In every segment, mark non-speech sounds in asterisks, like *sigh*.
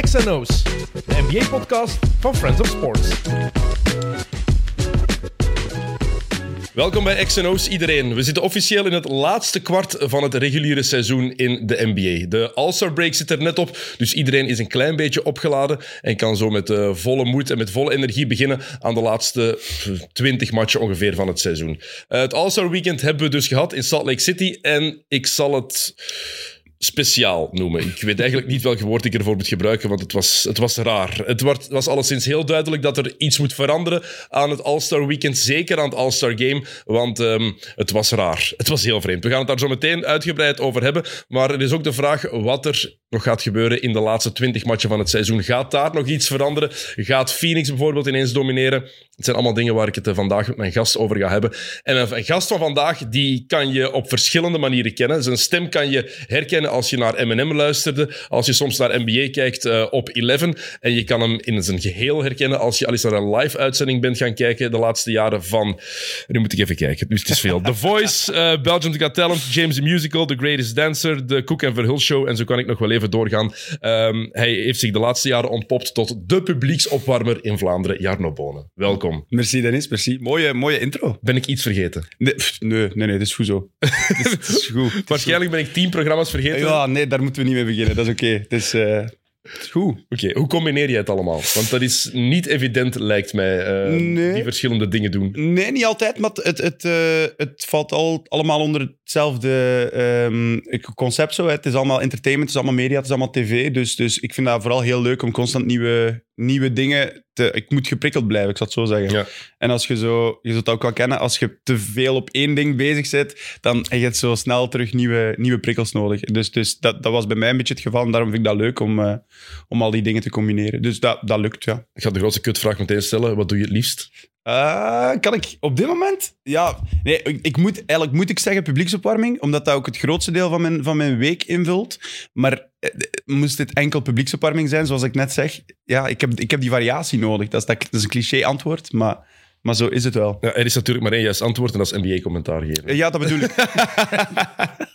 XNO's, de NBA-podcast van Friends of Sports. Welkom bij XNO's iedereen. We zitten officieel in het laatste kwart van het reguliere seizoen in de NBA. De All-Star break zit er net op, dus iedereen is een klein beetje opgeladen en kan zo met uh, volle moed en met volle energie beginnen aan de laatste 20 matchen ongeveer van het seizoen. Uh, het All-Star weekend hebben we dus gehad in Salt Lake City en ik zal het speciaal noemen. Ik weet eigenlijk niet welk woord ik ervoor moet gebruiken, want het was, het was raar. Het was, was alleszins heel duidelijk dat er iets moet veranderen aan het All-Star Weekend, zeker aan het All-Star Game, want um, het was raar. Het was heel vreemd. We gaan het daar zo meteen uitgebreid over hebben, maar er is ook de vraag wat er nog gaat gebeuren in de laatste twintig matchen van het seizoen. Gaat daar nog iets veranderen? Gaat Phoenix bijvoorbeeld ineens domineren? Het zijn allemaal dingen waar ik het eh, vandaag met mijn gast over ga hebben. En mijn gast van vandaag, die kan je op verschillende manieren kennen. Zijn stem kan je herkennen als je naar Eminem luisterde, als je soms naar NBA kijkt uh, op Eleven. En je kan hem in zijn geheel herkennen als je al eens naar een live-uitzending bent gaan kijken de laatste jaren van... Nu moet ik even kijken, dus het is veel. The Voice, uh, Belgium Got Talent, James the Musical, The Greatest Dancer, The Cook and Verhul Show. En zo kan ik nog wel even doorgaan. Um, hij heeft zich de laatste jaren ontpopt tot de publieksopwarmer in Vlaanderen, Jarno Bonen. Welkom. Merci Dennis, merci. Mooie, mooie intro. Ben ik iets vergeten? Nee, nee, nee, nee dat is goed zo. Het is, goed. *laughs* Waarschijnlijk ben ik tien programma's vergeten. Ja, nee, daar moeten we niet mee beginnen. Dat is oké. Het is... Uh... Goed. Oké, hoe combineer je het allemaal? Want dat is niet evident, lijkt mij, uh, nee. die verschillende dingen doen. Nee, niet altijd, maar het, het, uh, het valt al, allemaal onder hetzelfde um, concept. Zo. Het is allemaal entertainment, het is allemaal media, het is allemaal tv. Dus, dus ik vind dat vooral heel leuk om constant nieuwe, nieuwe dingen te... Ik moet geprikkeld blijven, ik zal het zo zeggen. Ja. En als je zo... Je zult het ook wel kennen, als je te veel op één ding bezig bent, dan heb je zo snel terug nieuwe, nieuwe prikkels nodig. Dus, dus dat, dat was bij mij een beetje het geval. En daarom vind ik dat leuk om, uh, om al die dingen te combineren. Dus dat, dat lukt, ja. Ik ga de grootste kutvraag meteen stellen. Wat doe je het liefst? Uh, kan ik op dit moment? Ja, nee, ik, ik, moet, eigenlijk moet ik zeggen publieksopwarming, omdat dat ook het grootste deel van mijn, van mijn week invult. Maar eh, moest dit enkel publieksopwarming zijn, zoals ik net zeg, ja, ik heb, ik heb die variatie nodig. Dat is, dat, dat is een cliché antwoord, maar, maar zo is het wel. Ja, er is natuurlijk maar één juist antwoord en dat is NBA-commentaar geven. Ja, dat bedoel ik. *laughs*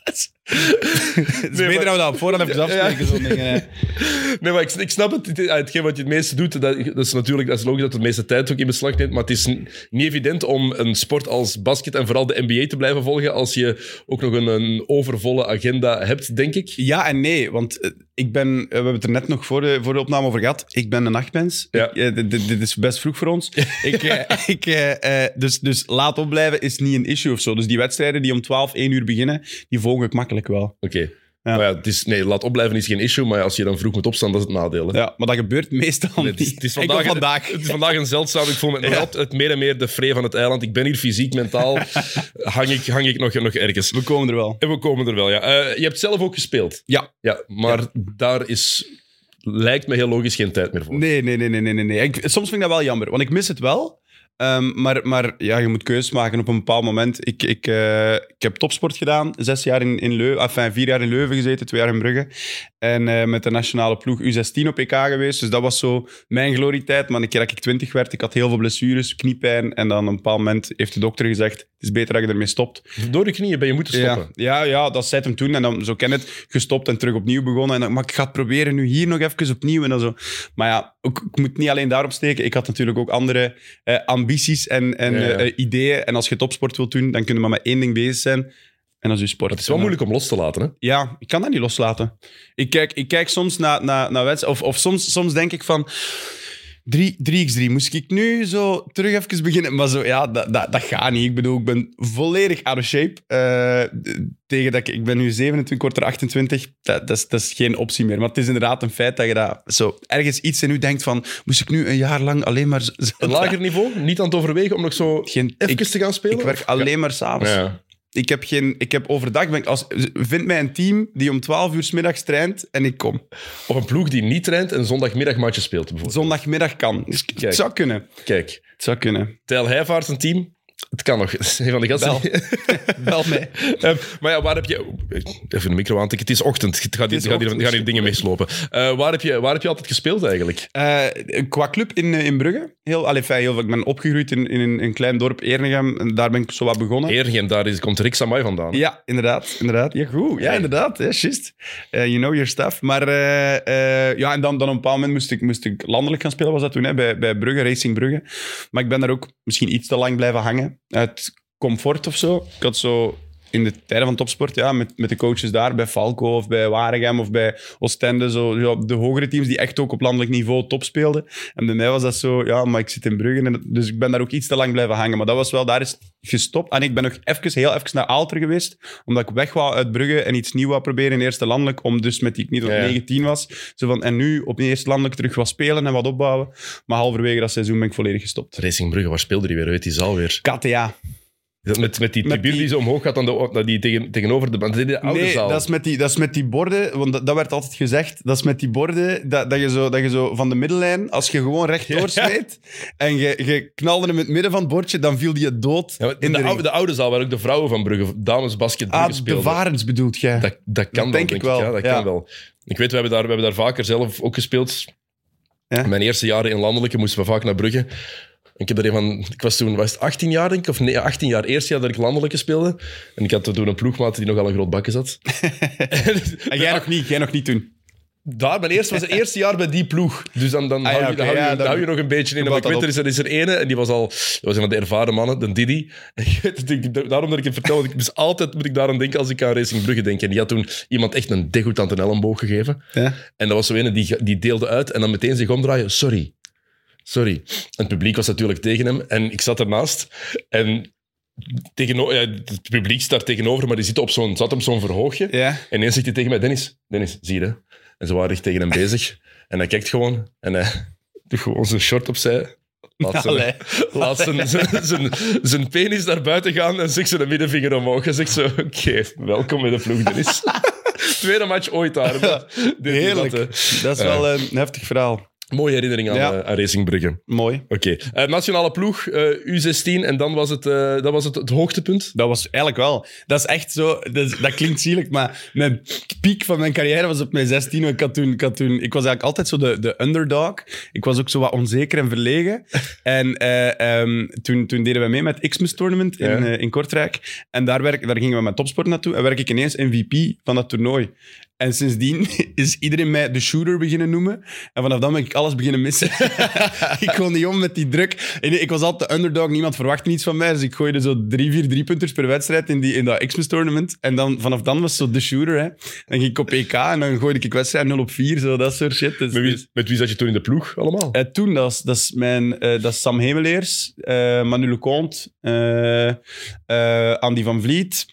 het is nee, beter maar... dat op voorhand even afspreken, ja. dingen. Nee, maar ik, ik snap het. Hetgeen wat je het meeste doet, dat, dat, is natuurlijk dat is logisch dat het de meeste tijd ook in beslag neemt, maar het is niet evident om een sport als basket en vooral de NBA te blijven volgen als je ook nog een, een overvolle agenda hebt, denk ik. Ja en nee, want ik ben, we hebben het er net nog voor de, voor de opname over gehad, ik ben een nachtmens. Ja. Ik, dit, dit, is best vroeg voor ons. *laughs* ik, ik, uh, dus, dus laat opblijven is niet een issue of zo. Dus die wedstrijden die om 12, 1 uur beginnen, die volg ik makkelijk wel. Oké. Okay. Ja. Maar ja, het is, nee, laat opblijven is geen issue, maar als je dan vroeg moet opstaan, dat is het nadeel. Hè? Ja, maar dat gebeurt meestal nee, het is, het is vandaag, vandaag. Het, het, is vandaag een zeldzaam. Ik voel me ja. het meer en meer de vree van het eiland. Ik ben hier fysiek, mentaal. *laughs* hang ik, hang ik nog, nog ergens. We komen er wel. En we komen er wel, ja. Uh, je hebt zelf ook gespeeld. Ja. ja maar ja. daar is, lijkt me heel logisch, geen tijd meer voor. Nee, nee, nee, nee, nee. nee. Ik, soms vind ik dat wel jammer, want ik mis het wel. Um, maar, maar ja, je moet keuzes maken op een bepaald moment. Ik, ik, uh, ik heb topsport gedaan, zes jaar in, in Leuven, enfin, vier jaar in Leuven gezeten, twee jaar in Brugge. En uh, met de nationale ploeg U16 op EK geweest. Dus dat was zo mijn glorietijd. Maar een keer dat ik twintig werd, ik had heel veel blessures, kniepijn. En dan op een bepaald moment heeft de dokter gezegd, het is beter dat je ermee stopt. Door de knieën ben je moeten stoppen? Ja, ja, ja dat zei hem toen. En dan, zo ken het, gestopt en terug opnieuw begonnen. En dan, maar ik ga het proberen nu hier nog even opnieuw. En dan zo. Maar ja, ik, ik moet niet alleen daarop steken. Ik had natuurlijk ook andere uh, ambities en, en ja, ja. Uh, ideeën. En als je topsport wilt doen, dan kun je maar met één ding bezig zijn. En dat is je sport. Het is wel moeilijk om los te laten, hè? Ja, ik kan dat niet loslaten. Ik kijk, ik kijk soms naar, naar, naar wedstrijden, of, of soms, soms denk ik van... 3, 3x3, moest ik nu zo terug even beginnen? Maar zo, ja, dat, dat, dat gaat niet. Ik bedoel, ik ben volledig out of shape. Uh, tegen dat ik, ik ben nu 27, kort er 28. Dat, dat, is, dat is geen optie meer. Maar het is inderdaad een feit dat je dat zo ergens iets in u denkt van, moest ik nu een jaar lang alleen maar... Zo, een lager niveau? Niet aan het overwegen om nog zo geen, even ik, te gaan spelen? Ik werk alleen maar s'avonds. Ja. Ik heb, geen, ik heb overdag... Ben ik als, vind mij een team die om 12 uur s middags traint en ik kom. Of een ploeg die niet traint en zondagmiddagmatje speelt bijvoorbeeld. Zondagmiddag kan. Dus Kijk. het zou kunnen. Kijk. Het zou kunnen. Tel Heijvaart een team. Het kan nog. Van de gasten. Bel mij. *laughs* Eh, maar ja, waar heb je... Even de micro aantikken. Het is ochtend. Het gaat hier, hier, ochtend. gaan hier dingen meeslopen. Eh, waar, heb je, waar heb je altijd gespeeld eigenlijk? Eh, qua club in, eh, in Brugge. Heel, allee, fijn, heel, ik ben opgegroeid in, in een, klein dorp, Ernegem. En daar ben ik zo wat begonnen. Eergem, daar is, komt Rick Samai vandaan. Ja, inderdaad. inderdaad. Ja, goed. Ja, inderdaad. Ja, you know your stuff. Maar ja, en dan, dan op een bepaald moment moest ik, moest ik landelijk gaan spelen, was dat toen, hè, bij, bij Brugge, Racing Brugge. Maar ik ben daar ook misschien iets te lang blijven hangen. Uit comfort of zo. Ik had zo in de tijden van topsport, ja, met, met de coaches daar, bij Falco of bij Waregem of bij Oostende, zo, ja, de hogere teams die echt ook op landelijk niveau top speelden. En bij mij was dat zo, ja, maar ik zit in Brugge, en, dus ik ben daar ook iets te lang blijven hangen. Maar dat was wel, daar is gestopt. En ik ben nog even, heel even naar Aalter geweest, omdat ik weg wou uit Brugge en iets nieuws wou proberen in eerste landelijk, om dus met die ik niet op Ja, ja. 19 was. Zo van, en nu op eerste landelijk terug wat spelen en wat opbouwen. Maar halverwege dat seizoen ben ik volledig gestopt. Racing Brugge, waar speelde die weer? Weet die zaal weer? KTA. Met, met die Met tribune die- die zo omhoog gaat, dan de, die tegen, tegenover de... Dat is de oude nee, zaal. dat is, met die, dat is met die borden, want dat, dat werd altijd gezegd, dat is met die borden dat, dat, je, zo, dat je zo van de middellijn, als je gewoon rechtdoor *laughs* Ja. smeet en je, je knalde hem in het midden van het bordje, dan viel die dood Ja, in de, de, oude, de oude zaal, waar ook de vrouwen van Brugge, damesbasket Ah, de speelden. Varens bedoelt jij? Dat, dat kan Dat wel, denk ik wel, Ja, dat kan wel. Ik weet, we hebben, daar, we hebben daar vaker zelf ook gespeeld. Ja. Mijn eerste jaren in landelijke moesten we vaak naar Brugge. Ik, heb er een van, ik was toen was het 18 jaar, denk ik, of nee, 18 jaar. Eerste jaar dat ik landelijke speelde. En ik had toen een ploegmaat die nogal een groot bakken zat. *laughs* En jij nog niet, jij nog niet toen. Daar, mijn eerste was het eerste jaar bij die ploeg. Dus dan, dan, Ah, ja, hou, je, oké, dan, hou, je, ja, dan dan- hou je nog een beetje in. Maar ik weet, er is, er is er ene en die was al... Was een van de ervaren mannen, de Didi. *laughs* En weet daarom dat ik het vertel, want ik dus altijd moet ik daaraan denken als ik aan Racing Brugge denk. En die had toen iemand echt een degoutante elleboog gegeven. Ja. En dat was zo ene die, die deelde uit en dan meteen zich omdraaien. Sorry. Sorry. Het publiek was natuurlijk tegen hem. En ik zat ernaast. En tegeno- ja, het publiek staat tegenover, maar die zit op zo'n, zat op zo'n verhoogje. Ja. En ineens zegt hij tegen mij, Dennis, Dennis, zie je? hè?" En ze waren echt tegen hem *laughs* bezig. En hij kijkt gewoon en hij *laughs* doet gewoon zijn short opzij. Laat zijn, Allee. *laughs* laat zijn, zijn, zijn, zijn penis naar buiten gaan en zegt zijn middenvinger omhoog. En zegt zo, oké, welkom bij de ploeg, Dennis. Tweede match ooit daar. Heerlijk. dat, Dat is wel een heftig verhaal. Mooie herinnering aan, Ja. eh, aan Racing Brugge. Mooi. Oké. Eh, nationale ploeg, eh, U16. En dan was het, dat was het, het hoogtepunt. Dat was eigenlijk wel. Dat is echt zo. Dat, is- dat klinkt zielig, maar mijn piek van mijn carrière was op mijn 16. Ik, had toen, ik, had toen, ik was eigenlijk altijd zo de, de underdog. Ik was ook zo wat onzeker en verlegen. En eh, ehm, toen, toen deden we mee met Xmas Tournament in, Ja. in Kortrijk. En daar, werk, daar gingen we met topsport naartoe. En werd ik ineens MVP van dat toernooi. En sindsdien *laughs* is iedereen mij de shooter beginnen noemen. En vanaf dan ben ik alles beginnen missen. *laughs* ik kon niet om met die druk. En ik was altijd de underdog, niemand verwachtte niets van mij. Dus ik gooide zo drie, vier driepunters per wedstrijd in, die, in dat Xmas tournament. En dan, vanaf dan was het zo de shooter. Hè. Dan ging ik op EK en dan gooide ik wedstrijd 0 op 4, zo dat soort shit. Dus, Met wie, dus- met wie zat je toen in de ploeg allemaal? eh, toen, dat is, dat is, mijn, eh, dat is Sam Hemeleers, eh Manu Leconte, eh, Andy van Vliet.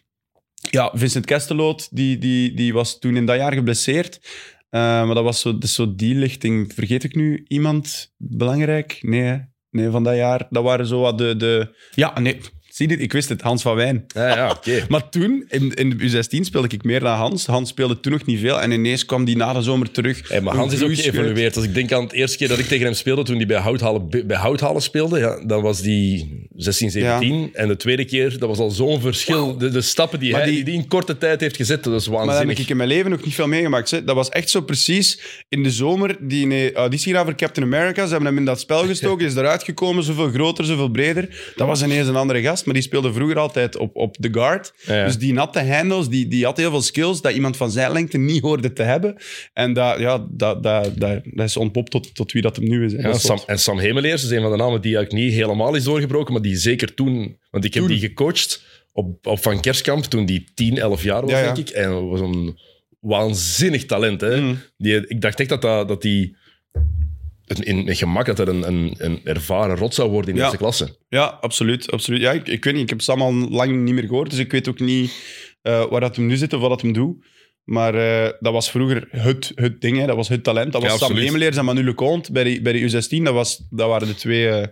Ja, Vincent Kesteloot, die, die, die was toen in dat jaar geblesseerd. Eh, maar dat was zo, is zo die lichting. Vergeet ik nu iemand belangrijk? Nee, nee, van dat jaar. Dat waren zo wat de... de... Ja, nee, zie dit, ik wist het, Hans van Wijn. Ja, ja. *laughs* Maar toen, in, in de U16, speelde ik meer dan Hans. Hans speelde toen nog niet veel. En ineens kwam die na de zomer terug. Hey, maar Hans is ook geëvolueerd. Als ik denk aan het eerste keer dat ik tegen hem speelde, toen hij bij Houthalen, bij Houthalen speelde, ja, dan was die 16, 17. En de tweede keer, dat was al zo'n verschil. De, de stappen die Maar hij die- die, in korte tijd heeft gezet, dat is Maar dat heb waanzinnig. ik in mijn leven nog niet veel meegemaakt. Hè. Dat was echt zo precies in de zomer die een auditie gedaan voor Captain America. Ze hebben hem in dat spel gestoken, is eruit gekomen, zoveel groter, zoveel breder. Dat was ineens een andere gast, maar die speelde vroeger altijd op, op de guard. Ja. Dus die natte handles, die, die had heel veel skills dat iemand van zijn lengte niet hoorde te hebben. En dat, ja, dat, dat, dat, dat is ontpopt tot, tot wie dat hem nu is. Ja, Sam, en Sam Hemeleers is een van de namen die eigenlijk niet helemaal is doorgebroken, maar die zeker toen... Want ik heb Toen. die gecoacht op, op Van Kerskamp toen die 10, 11 jaar was, Ja, denk ik. En was een waanzinnig talent. Hè? Mm. Die, ik dacht echt dat, dat, dat die... In, in gemak dat er een, een, een ervaren rot zou worden in Ja. eerste klasse. Ja, absoluut. absoluut. Ja, ik, ik weet niet, ik heb Sam al lang niet meer gehoord, dus ik weet ook niet eh, waar dat hem nu zit of wat dat hem doet. Maar eh, dat was vroeger het, het ding, hè. dat was het talent. Dat was Ja, Sam en Manu Lecomte bij de, bij de U16. Dat, was, dat waren de twee eh,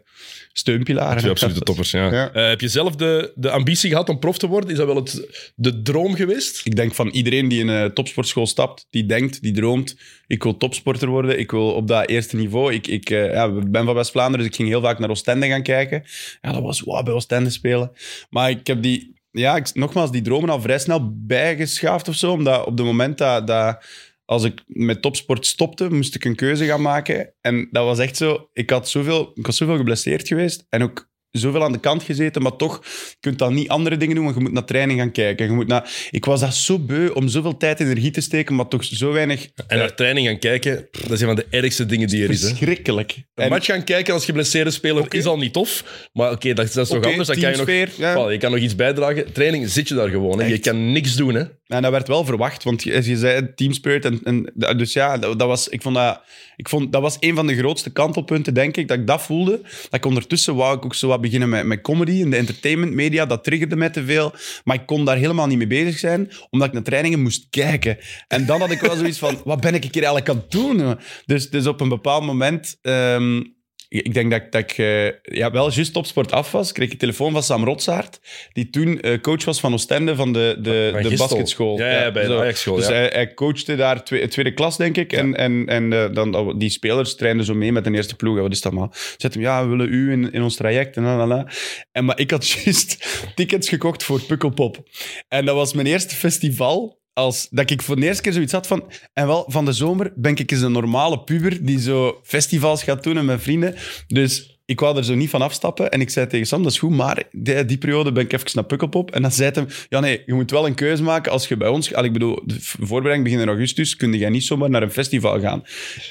steunpilaren. Twee absolute *laughs* toppers, ja. Ja. Eh, heb je zelf de, de ambitie gehad om prof te worden? Is dat wel het, de droom geweest? Ik denk van iedereen die in een topsportschool stapt, die denkt, die droomt, ik wil topsporter worden, ik wil op dat eerste niveau. Ik, ik ja, ik ben van West-Vlaanderen, dus ik ging heel vaak naar Oostende gaan kijken. Ja, dat was wow, bij Oostende spelen. Maar ik heb die, ja, ik, nogmaals, die dromen al vrij snel bijgeschaafd of zo, omdat op het moment dat, dat als ik met topsport stopte, moest ik een keuze gaan maken. En dat was echt zo, ik had zoveel, ik was zoveel geblesseerd geweest en ook zoveel aan de kant gezeten, maar toch, je kunt dan niet andere dingen doen, want je moet naar training gaan kijken. Je moet naar, ik was dat zo beu om zoveel tijd en energie te steken, maar toch zo weinig... En naar training gaan kijken, dat is een van de ergste dingen die er is. Hè. Verschrikkelijk. Een En- match gaan kijken als geblesseerde speler is al niet tof. Maar oké, dat, dat is toch anders. Dan kan je, nog, ja. Je kan nog iets bijdragen. Training zit je daar gewoon. Hè. Je kan niks doen. Hè. En dat werd wel verwacht, want je, je zei team spirit. En, en, dus ja, dat, dat was, ik vond dat, ik vond, dat was een van de grootste kantelpunten, denk ik, dat ik dat voelde. Dat ik ondertussen wou ik ook zo beginnen met, met comedy en de entertainment media. Dat triggerde mij te veel. Maar ik kon daar helemaal niet mee bezig zijn, omdat ik naar trainingen moest kijken. En dan had ik wel zoiets van, wat ben ik hier eigenlijk aan het doen? Dus, dus op een bepaald moment... ehm, ik denk dat ik, dat ik eh, ja, wel juist topsport af was. kreeg ik een telefoon van Sam Rotsaert, die toen eh, coach was van Oostende, van de, de, de Gistel. basketschool. Ja, ja, bij de. Ajax-school, Dus ja. hij, hij coachte daar twe- tweede klas, denk ik. En, en, en eh, dan, die spelers trainden zo mee met de eerste ploeg. Wat is dat maar? Zet hem, ja, we willen u in, in ons traject. En, la. en maar ik had *laughs* juist tickets gekocht voor Pukkelpop. En dat was mijn eerste festival. Als, dat ik voor de eerste keer zoiets had van... En wel, van de zomer ben ik eens een normale puber die zo festivals gaat doen met mijn vrienden. Dus ik wou er zo niet van afstappen. En ik zei tegen Sam, dat is goed, maar die, die periode ben ik even naar Pukkelpop. En dan zei hij ja nee, je moet wel een keuze maken als je bij ons... Al, ik bedoel, de voorbereiding begint in augustus, kun jij niet zomaar naar een festival gaan.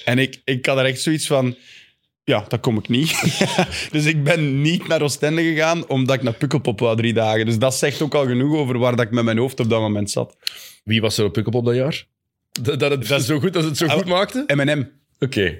En ik, ik had er echt zoiets van... Ja, dat kom ik niet. *laughs* dus ik ben niet naar Oostende gegaan, omdat ik naar Pukkelpop wou drie dagen. Dus dat zegt ook al genoeg over waar dat ik met mijn hoofd op dat moment zat. Wie was er op Pukkelpop dat jaar? Dat, dat het zo goed, dat het zo goed maakte? M&M. Oké.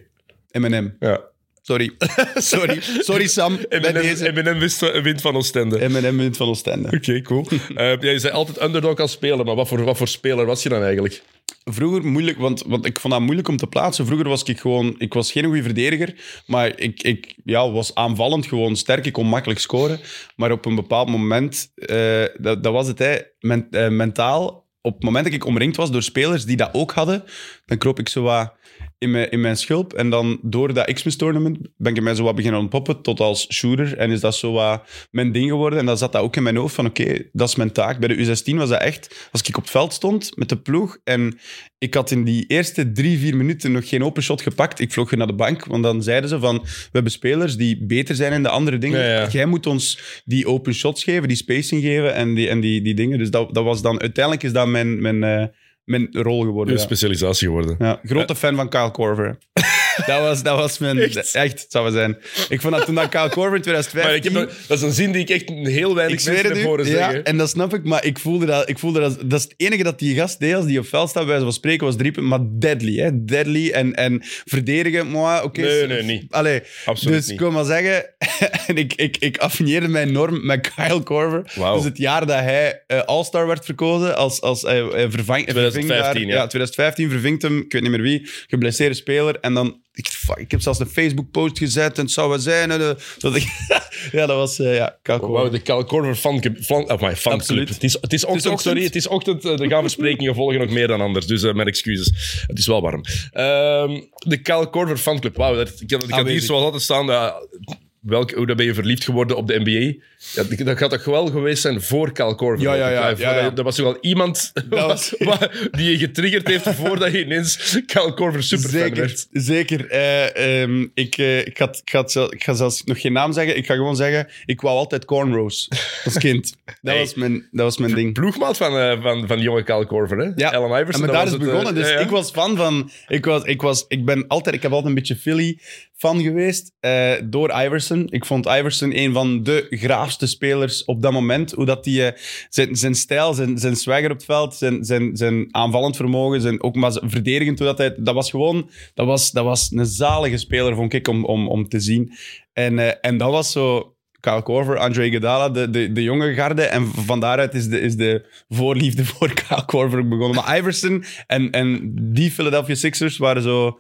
M&M. Ja. Sorry. *laughs* Sorry. Sorry, Sam. M&M. M&M wint van Oostende. M&M wint van Oostende. Oké, cool. *laughs* Ja, je zei altijd underdog als speler, maar wat voor, wat voor speler was je dan eigenlijk? Vroeger moeilijk, want, want ik vond dat moeilijk om te plaatsen. Vroeger was ik gewoon... Ik was geen goede verdediger, maar ik, ik ja, was aanvallend gewoon sterk. Ik kon makkelijk scoren. Maar op een bepaald moment, eh, dat, dat was het, hè, men- eh, mentaal... Op het moment dat ik omringd was door spelers die dat ook hadden, dan kroop ik zo wat in mijn, in mijn schulp. En dan door dat Xmas-tournament ben ik mij zo wat beginnen ontpoppen tot als shooter. En is dat zo wat mijn ding geworden. En dan zat dat ook in mijn hoofd van oké, dat is mijn taak. Bij de U16 was dat echt... Als ik op het veld stond met de ploeg en ik had in die eerste drie, vier minuten nog geen open shot gepakt. Ik vloog weer naar de bank, want dan zeiden ze van we hebben spelers die beter zijn in de andere dingen. Ja, ja. Jij moet ons die open shots geven, die spacing geven en die, en die, die dingen. Dus dat, dat was dan... Uiteindelijk is dat mijn, mijn, eh, mijn rol geworden. Een ja. specialisatie geworden. Ja, grote fan van Kyle Korver. Dat, was, dat was mijn... Echt? Echt? zou het zijn. Ik vond dat toen dat Kyle Korver in 2015... *laughs* Maar ik heb, nog- dat is een zin die ik echt heel weinig Ik mensen heb horen Ja, zeggen. en dat snap ik, maar ik voelde dat... Ik voelde dat, dat is het enige dat die gast deed als die op veld staat, bij wijze van spreken, was drie punten. Maar deadly, hè. Deadly en, en verdedigen, maar oké. Nee, nee, niet. Allee, Absoluut dus niet. ik wil maar zeggen... *laughs* en ik, ik, ik affineerde mij enorm met Kyle Korver. Wauw. Dus het jaar dat hij eh, All-Star werd verkozen, als, als hij hij vervang, hij verving 2015, daar- ja. ja. 2015 vervingt hem, ik weet niet meer wie, geblesseerde speler. En dan, ik, fuck, ik heb zelfs een Facebook-post gezet en het zou wel zijn. En, dat ik, *laughs* ja, dat was, eh, ja, de Cal Corver fanclub. Fan, my fanclub. Absoluut. Het is, het is ochtend, ochtend. sorry. Het is ochtend. eh, Er gaan versprekingen volgen nog meer dan anders. Dus eh, mijn excuses. Het is wel warm. Ehm, de Cal Corver fanclub. Wauw, dat, ik, ik had hier zoals altijd staan. Welk, hoe ben je verliefd geworden op de NBA? Ja, dat- gaat toch wel geweest zijn voor Cal Corver? Ja, ja, ja, ja. Er was toch wel iemand *laughs* was- *laughs* die je getriggerd heeft voordat je ineens Cal Corver superfan Zeker, werd. zeker. Eh, ehm, ik, eh, ik, had, ik, had ik ga zelfs nog geen naam zeggen. Ik ga gewoon zeggen, ik wou altijd cornrows als kind. *laughs* Dat, Hey. was, mijn, dat was mijn ding. Ploegmaat van, eh, van, van jonge Cal Corver, hè? Ja, Allen Iverson. en maar daar is het eh, begonnen. Dus ik was fan van... Ik, was, ik, was, ik, ben altijd, ik heb altijd een beetje Philly fan geweest eh, door Iverson. Ik vond Iverson een van de graafste spelers op dat moment. Hoe dat die, eh, zijn, zijn stijl, zijn, zijn swagger op het veld, zijn, zijn, zijn aanvallend vermogen, zijn, ook maar verdedigend. Hoe dat, hij, dat was gewoon... Dat was, dat was een zalige speler, vond ik, om, om, om te zien. En, eh, en dat was zo... Kyle Korver, Andre Iguodala, de, de, de jonge garde. En van daaruit is de, is de voorliefde *laughs* voor Kyle Korver begonnen. Maar Iverson en, en die Philadelphia Sixers waren zo...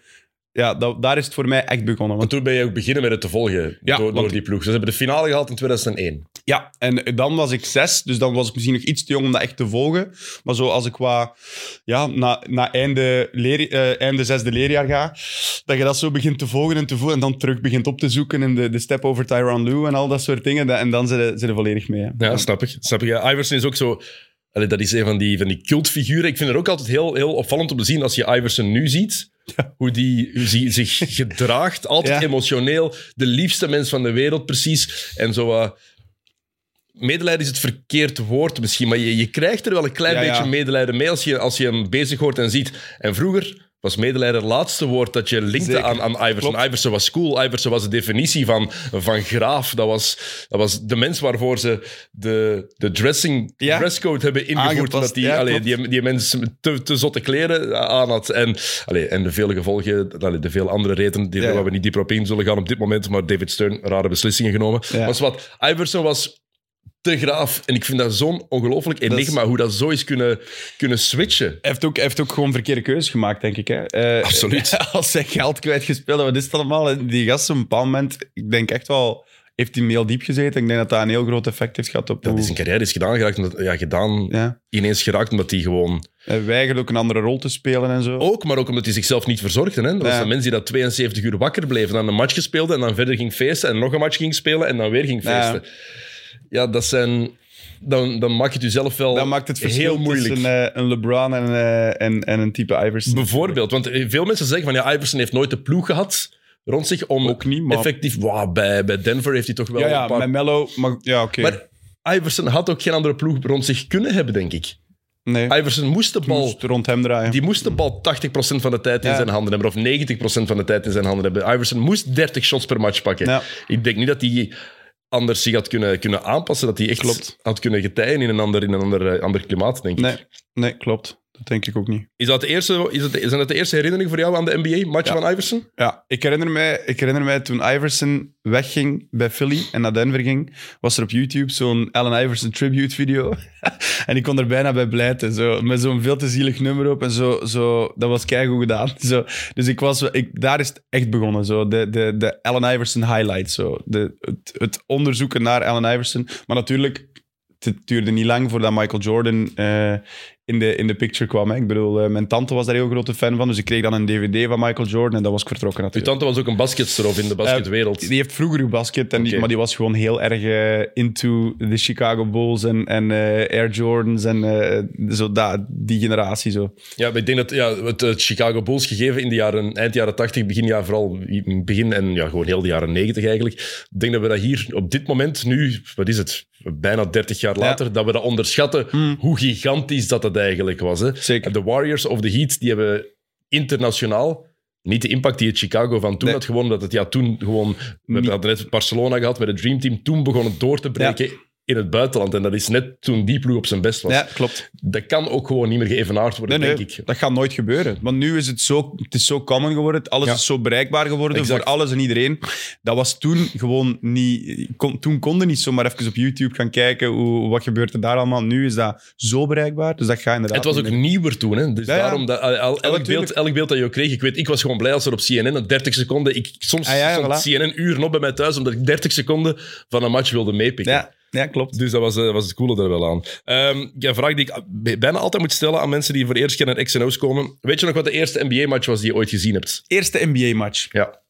Ja, dat, daar is het voor mij echt begonnen. Want Want, toen ben je ook beginnen met het te volgen Ja, door, door want- die ploeg. Ze hebben de finale gehaald in 2001. ja, en dan was ik zes, dus dan was ik misschien nog iets te jong om dat echt te volgen. Maar zo als ik qua... Ja, na, na einde, leer, eh, einde zesde leerjaar ga, dat je dat zo begint te volgen en te voelen en dan terug begint op te zoeken in de, de step over Tyron Lue en al dat soort dingen. En dan zit je, je volledig mee. hè. Ja, snap ik. Snap ik. Ja, Iverson is ook zo... Allee, dat is een van die, van die cultfiguren. Ik vind het ook altijd heel, heel opvallend om te zien als je Iverson nu ziet. Hoe die hoe die zich gedraagt. Altijd Ja. emotioneel. De liefste mens van de wereld, precies. En zo... eh, medelijden is het verkeerd woord misschien, maar je, je krijgt er wel een klein ja. beetje medelijden mee als je, als je hem bezig hoort en ziet. En vroeger was medelijden het laatste woord dat je linkte Zeker. aan, aan Iverson. Klopt. Iverson was cool. Iverson was de definitie van, van graaf. Dat was, dat was de mens waarvoor ze de, de dressing, Ja. dresscode hebben ingevoerd. Omdat die, ja, allee, die, die mens te, te zotte kleren aan had. En, allee, en de vele gevolgen, allee, de veel andere redenen, die, Ja, waar we niet dieper op in zullen gaan op dit moment. Maar David Stern, rare beslissingen genomen. Was wat, Iverson was te graaf. En ik vind dat zo'n ongelooflijk is- enigma, hoe dat zo is kunnen, kunnen switchen. Hij heeft ook, hij heeft ook gewoon verkeerde keuzes gemaakt, denk ik. Hè. Eh, Absoluut. *laughs* Als hij geld kwijtgespeeld, wat is het allemaal? Die gast op een bepaald moment, ik denk echt wel, heeft hij heel diep gezeten. Ik denk dat dat een heel groot effect heeft gehad op Dat hoe... is een carrière is gedaan geraakt, omdat, ja, gedaan Ja. ineens geraakt omdat hij gewoon... Hij weigerde ook een andere rol te spelen en zo. Ook, maar ook omdat hij zichzelf niet verzorgde. Hè? Dat was Ja. een mens die dat 72 uur wakker bleef en dan een match speelde en dan verder ging feesten en nog een match ging spelen en dan weer ging feesten. Ja, dat zijn... Dan, dan maak je het jezelf wel dat maakt het verschil heel moeilijk. tussen eh, een LeBron en, eh, en, en een type Iverson. Bijvoorbeeld, want eh, veel mensen zeggen van ja, Iverson heeft nooit de ploeg gehad rond zich om Ook niet, maar- effectief... Wow, bij, bij Denver heeft hij toch wel ja, ja een paar... met Mello... Maar, ja, oké. Maar Iverson had ook geen andere ploeg rond zich kunnen hebben, denk ik. nee, Iverson moest de bal... moest rond hem draaien. Die moest de bal 80% van de tijd in Ja. zijn handen hebben, of 90% van de tijd in zijn handen hebben. Iverson moest 30 shots per match pakken. Ja. Ik denk niet dat hij anders zich had kunnen, kunnen aanpassen, dat hij echt Klopt. had kunnen gedijen in een ander, in een ander, eh, ander klimaat, denk ik. Nee, nee, klopt. Dat denk ik ook niet. Is dat de eerste, is dat, zijn dat de eerste herinneringen voor jou aan de NBA-match Ja. van Iverson? Ja, ik herinner, mij, ik herinner mij toen Iverson wegging bij Philly en naar Denver ging, was er op YouTube zo'n Allen Iverson tribute video. *laughs* en ik kon er bijna bij blijten, zo, met zo'n veel te zielig nummer op en zo. zo dat was keigoed gedaan. *laughs* Zo. Dus ik was, ik, daar is het echt begonnen, zo, de, de, de Allen Iverson highlight. Zo. De, het, het onderzoeken naar Allen Iverson. Maar natuurlijk, het duurde niet lang voordat Michael Jordan eh, in, de, in de picture kwam. Hè. Ik bedoel, eh, mijn tante was daar heel grote fan van, dus ik kreeg dan een dvd van Michael Jordan en dan was ik vertrokken Uw natuurlijk. tante was ook een basketster of in de basketwereld. Die heeft vroeger gebasket, en die, Oké. maar die was gewoon heel erg eh, into de Chicago Bulls en, en eh, Air Jordans en eh, zo dat, die generatie. Zo. Ja, maar ik denk dat ja, het, Chicago Bulls gegeven in de jaren, eind jaren 80, begin jaar vooral begin en ja, gewoon heel de jaren 90 eigenlijk. Ik denk dat we dat hier op dit moment, nu, wat is het, bijna 30 jaar later, dat we dat onderschatten hoe gigantisch dat het eigenlijk was. Hè. Zeker. De Warriors of the Heat, die hebben internationaal niet de impact die het Chicago van toen Nee. had gewonnen, dat het ja toen gewoon... We hadden net Barcelona gehad met het Dream Team, toen begonnen door te breken in het buitenland. En dat is net toen die ploeg op zijn best was. Ja, klopt. Dat kan ook gewoon niet meer geëvenaard worden, Nee, nee, denk ik. dat gaat nooit gebeuren. Want nu is het zo, het is zo common geworden. Alles Ja. is zo bereikbaar geworden Exact. voor alles en iedereen. Dat was toen gewoon niet... Kon, toen konden niet zomaar even op YouTube gaan kijken hoe, wat gebeurt er daar allemaal. Nu is dat zo bereikbaar, dus dat gaat inderdaad Het was ook nieuwer toen, hè? dus Ja, daarom dat al- al- elk, beeld, elk beeld dat je ook kreeg, ik weet, ik was gewoon blij als er op CNN een 30 seconden, ik, soms Ah, voilà. CNN uren op bij mij thuis omdat ik 30 seconden van een match wilde meepikken. Ja, klopt. Dus dat was, eh, was het coole er wel aan. Ehm ja, een vraag die ik bijna altijd moet stellen aan mensen die voor de eerste keer naar X&O's komen. Weet je nog wat de eerste NBA-match was die je ooit gezien hebt? Eerste NBA-match. Ja.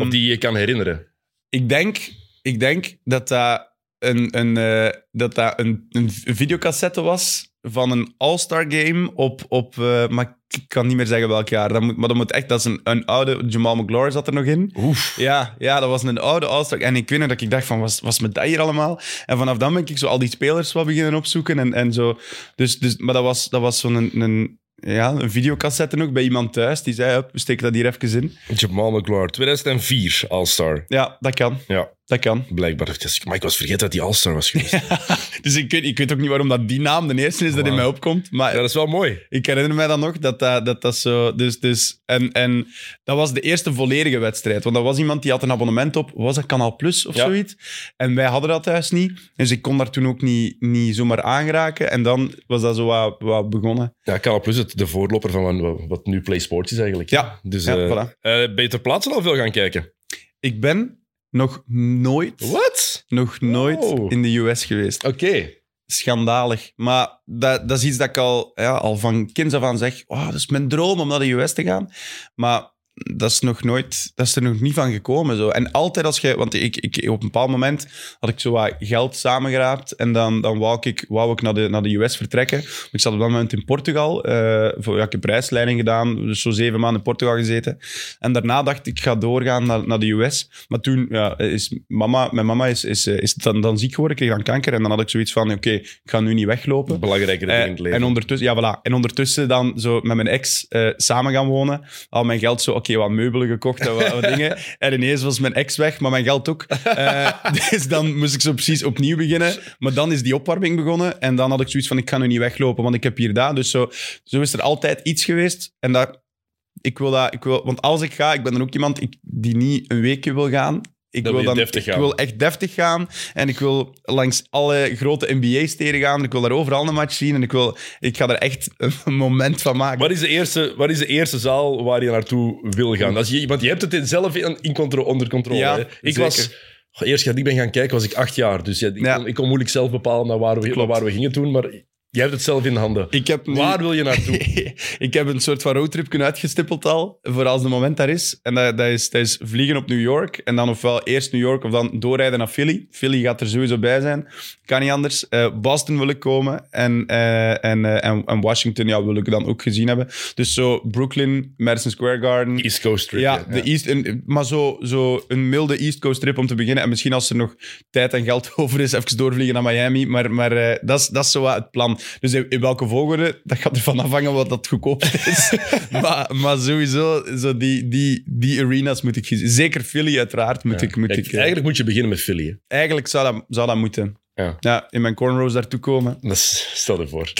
Of die je kan herinneren? Ik denk, ik denk dat dat een, een, eh, dat dat een, een videocassette was van een All-Star game op, op maar ik kan niet meer zeggen welk jaar. Dat moet, maar dat moet echt, dat is een, een oude, Jamal McGlory zat er nog in. Oef. Ja, ja, dat was een oude All-Star. En ik weet nog dat ik dacht van, was, was met dat hier allemaal? En vanaf dan ben ik zo al die spelers wat beginnen opzoeken en, en zo. Dus, dus, maar dat was, dat was zo'n een, een, ja, een videocassette ook bij iemand thuis. Die zei, "Hup, we steken dat hier even in. Jamal McGlure, 2004 All-Star. Ja, dat kan. Ja. Dat kan. Blijkbaar. Maar ik was vergeten dat die All-Star was geweest. *laughs* Dus ik weet, ik weet ook niet waarom dat die naam de eerste is dat in mij opkomt. Maar Ja, dat is wel mooi. ik herinner mij dan nog dat dat, dat, dat zo... Dus, dus, en, en dat was de eerste volledige wedstrijd. Want dat was iemand die had een abonnement op, was dat Kanaal Plus of Ja. zoiets? En wij hadden dat thuis niet. Dus ik kon daar toen ook niet, niet zomaar aangeraken. En dan was dat zo wat, wat begonnen. Ja, Canal Plus, het, de voorloper van wat, nu Play Sports is eigenlijk. Ja. Dus Ja, voilà. eh, ben je ter plaatse al veel gaan kijken? Ik ben nog nooit, Wat? nog nooit Oh. in de US geweest. Oké. Schandalig. Maar dat, dat is iets dat ik al, ja, al van kinds af aan zeg. Oh, dat is mijn droom om naar de US te gaan. Maar dat is, nog nooit, dat is er nog niet van gekomen. Zo. En altijd als je... Want ik, ik, op een bepaald moment had ik zo wat geld samengeraapt. En dan, dan wou ik, wou ik naar, de, naar de US vertrekken. Ik zat op dat moment in Portugal. eh voor, ja, ik heb reisleiding gedaan. Dus zo zeven maanden in Portugal gezeten. En daarna dacht ik, ik ga doorgaan naar, naar de US. Maar toen ja, is mama... Mijn mama is, is, eh, is dan, dan ziek geworden. Ik kreeg dan kanker. En dan had ik zoiets van, oké, ik ga nu niet weglopen. Belangrijke dingen in het Eh, leven. en, ondertussen, ja, voilà. en ondertussen dan zo met mijn ex samen gaan wonen. Al mijn geld zo, oké, wat meubelen gekocht en wat, wat *laughs* dingen. En ineens was mijn ex weg, maar mijn geld ook. Eh, *laughs* dus dan moest ik zo precies opnieuw beginnen. Maar dan is die opwarming begonnen. En dan had ik zoiets van, ik ga nu niet weglopen, want ik heb hier dat. Dus zo, zo is er altijd iets geweest. En dat, ik wil dat, ik wil, want als ik ga, ik ben dan ook iemand ik, die niet een weekje wil gaan. Ik wil, dan, ik wil echt deftig gaan. En ik wil langs alle grote NBA-steden gaan. Ik wil daar overal een match zien. En ik, wil, ik ga er echt een moment van maken. Wat is, de eerste, wat is de eerste zaal waar je naartoe wil gaan? Als je, want je hebt het in- zelf in, in contro- onder controle. Ja, hè? Ik zeker. was... Eerst dat ik ben gaan kijken, was ik acht jaar. Dus ja, ik, Ja. kon, ik kon moeilijk zelf bepalen naar waar we, naar waar we gingen toen. Maar jij hebt het zelf in de handen. Ik heb nu- Waar wil je naartoe? *laughs* ik heb een soort van roadtrip uitgestippeld al, voor als de moment daar is. En dat, dat, is, dat is vliegen op New York. En dan ofwel eerst New York of dan doorrijden naar Philly. Philly gaat er sowieso bij zijn. Kan niet anders. Eh, Boston wil ik komen. En, eh, en, eh, en, en Washington ja, wil ik dan ook gezien hebben. Dus zo Brooklyn, Madison Square Garden. East Coast trip. Ja, de East, een, maar zo, zo een milde East Coast trip om te beginnen. En misschien als er nog tijd en geld *laughs* over is, even doorvliegen naar Miami. Maar, maar dat, is, dat is zo wat het plan. Dus in, welke volgorde, dat gaat ervan afhangen wat dat goedkoopst is. *laughs* maar, maar sowieso, zo die, die, die arenas moet ik gezien. Zeker Philly uiteraard moet ik... Moet Kijk, ik eh, eigenlijk moet je beginnen met Philly. hè. eigenlijk zou dat, zou dat moeten. Ja. Ja, in mijn cornrows daartoe komen. *laughs* Dat is, stel je voor. *laughs*